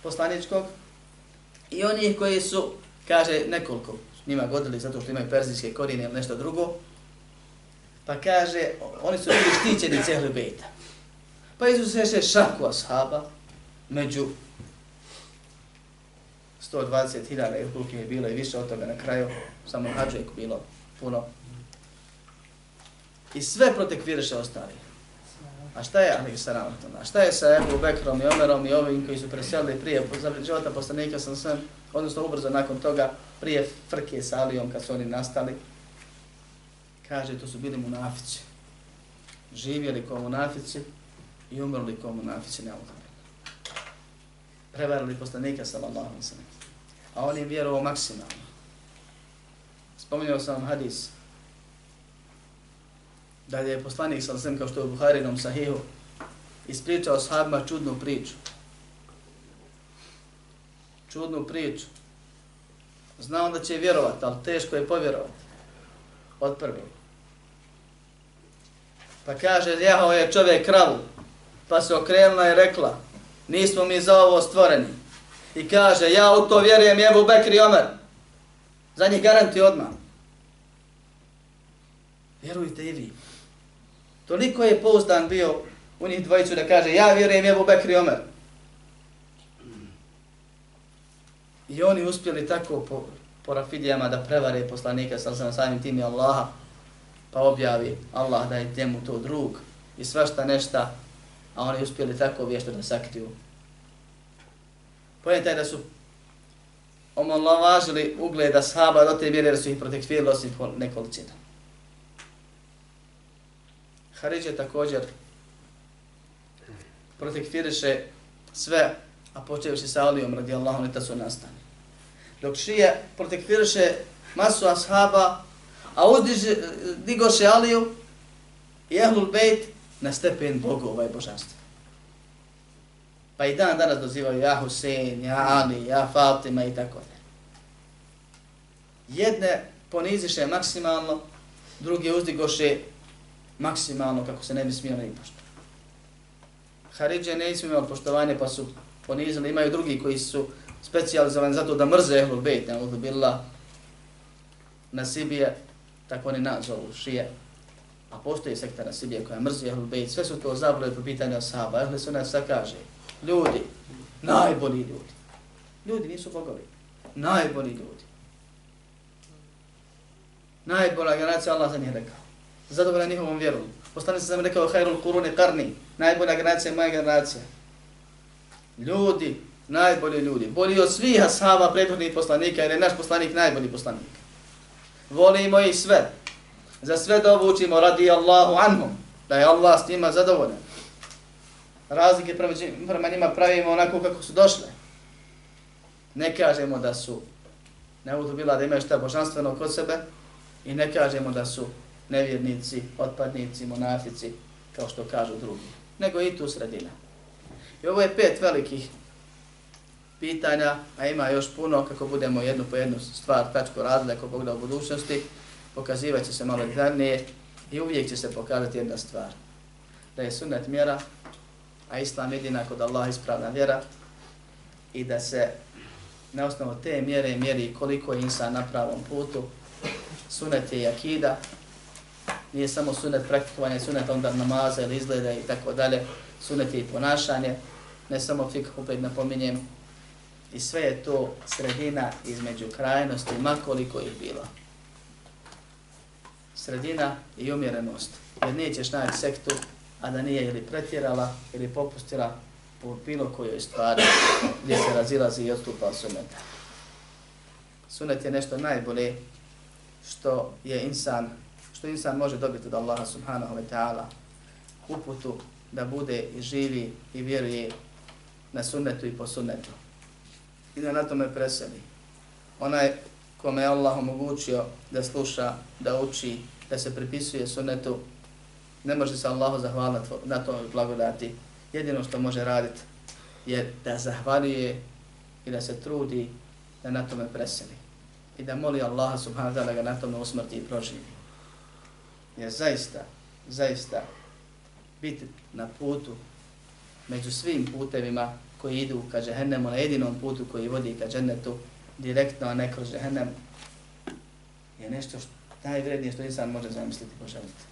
poslaničkog, i oni koji su, kaže, nekoliko njima godili zato što imaju perzijske korine ili nešto drugo, pa kaže, oni su bili štićeni Ehlul Bejta. Pa izuzeše šaku ashaba među 120.000 ili koliko je bilo i više od toga na kraju, samo hađujek bilo puno. I sve protekviraše ostali. A šta je Ali Saram? A šta je sa Ebu Bekrom i Omerom i ovim koji su preselili prije života poslanika sam sve, odnosno ubrzo nakon toga, prije frke sa Alijom kad su oni nastali, kaže to su bili munafici. Živjeli kao munafici i umrli kao munafici, ne Prevarili poslanika sallallahu alaihi sallam. A on im vjerovao maksimalno. Spominjao sam vam hadis da je poslanik sa kao što je u Buharinom sahihu ispričao sahabima čudnu priču. Čudnu priču. Znao da će vjerovati, ali teško je povjerovati. Od prvi. Pa kaže, jahao je čovjek kravu, pa se okrenula i rekla, nismo mi za ovo stvoreni. I kaže, ja u to vjerujem Jebu Bekri Omer. Za njih garanti odmah. Vjerujte i vi. Toliko je pouzdan bio u njih dvojicu da kaže ja vjerujem Ebu Bekri Omer. I oni uspjeli tako po, po rafidijama da prevare poslanika sa sam samim tim i Allaha pa objavi Allah da je njemu to drug i svašta nešta a oni uspjeli tako vješto da sakriju. Pojem taj da su omalovažili ugleda sahaba do te mjere da su ih protekvirili osim nekolicina. Haridže također protekviriše sve, a počeoši sa Alijom radijallahu anhu su nastane. Dok šije protekfiriše masu ashaba, a uzdiže, digoše Aliju i Ehlul Bejt na stepen bogova i božanstva. Pa i dan danas dozivaju ja Husein, ja Ali, ja Fatima i tako dalje. Jedne poniziše maksimalno, druge uzdigoše maksimalno kako se ne bi smio ni pošto. Haridže ne smiju imali poštovanje pa su ponizili, imaju drugi koji su specijalizovani zato da mrze Ehlul Bejt, ne Ehlul Billah, Nasibije, tako oni nazovu, šije. A postoji sekta Nasibije koja mrzi Ehlul Bejt, sve su to zabrali po pitanju Ashaba. Ehlul Sunat sad kaže, ljudi, najbolji ljudi. Ljudi nisu bogovi, najbolji ljudi. Najbolja generacija Allah za njih rekao zadovoljan njihovom Postane Poslanik sam rekao, hajrul kuruni karni, najbolja generacija je moja generacija. Ljudi, najbolji ljudi, bolji od svih ashaba prethodnih poslanika, jer je naš poslanik najbolji poslanik. Volimo ih sve. Za sve da ovučimo radi Allahu anhum, da je Allah s njima zadovoljan. Razlike prema, prema njima pravimo onako kako su došle. Ne kažemo da su ne bila da imaju šta božanstveno kod sebe i ne kažemo da su nevjernici, otpadnici, monafici, kao što kažu drugi, nego i tu sredina. I ovo je pet velikih pitanja, a ima još puno, kako budemo jednu po jednu stvar, tačko radili, ako Bog da u budućnosti, pokazivat će se malo detaljnije i uvijek će se pokazati jedna stvar. Da je sunnet mjera, a islam jedina kod Allah ispravna vjera i da se na osnovu te mjere mjeri koliko je insan na pravom putu, sunet je akida, nije samo sunet praktikovanja, sunet onda namaza ili izgleda i tako dalje, sunet je i ponašanje, ne samo fik, opet napominjem, i sve je to sredina između krajnosti, makoliko ih bilo. sredina i umjerenost. Jer nećeš naći sektu, a da nije ili pretjerala ili popustila u bilo kojoj stvari gdje se razilazi i odstupa od suneta. Sunet je nešto najbolje što je insan, što insan može dobiti od Allaha subhanahu wa ta'ala uputu da bude i živi i vjeruje na sunnetu i po sunnetu. I da na tome preseli. Onaj kome je Allah omogućio da sluša, da uči, da se pripisuje sunnetu, ne može se Allahu zahvaliti na to blagodati. Jedino što može raditi je da zahvaljuje i da se trudi da na tome preseli. I da moli Allaha subhanahu da ga na tome usmrti i proživi. Jer zaista, zaista, biti na putu među svim putevima koji idu ka džehennemu, na jedinom putu koji vodi ka džennetu, direktno, a ne kroz džehennem, je nešto što najvrednije što insan može zamisliti i poželiti.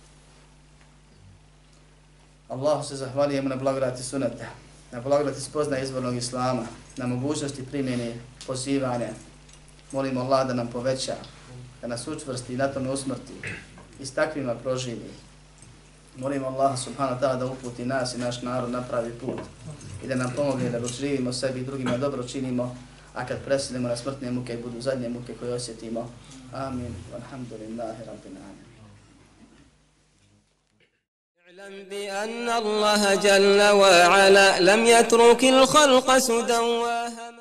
Allahu se zahvalijemo na blagodati sunata, na blagodati spozna izvornog islama, na mogućnosti primjene pozivanja. Molimo Allah da nam poveća, da nas učvrsti i na tome usmrti i s takvima proživi. Molimo Allah subhanahu wa ta'ala da uputi nas i naš narod na pravi put i da nam pomogne da živimo sebi i drugima dobro činimo, a kad preselimo na smrtne muke i budu zadnje muke koje osjetimo. Amin. Alhamdulillahi rabbil alamin. اعلم بأن الله جل وعلا لم يترك الخلق سدى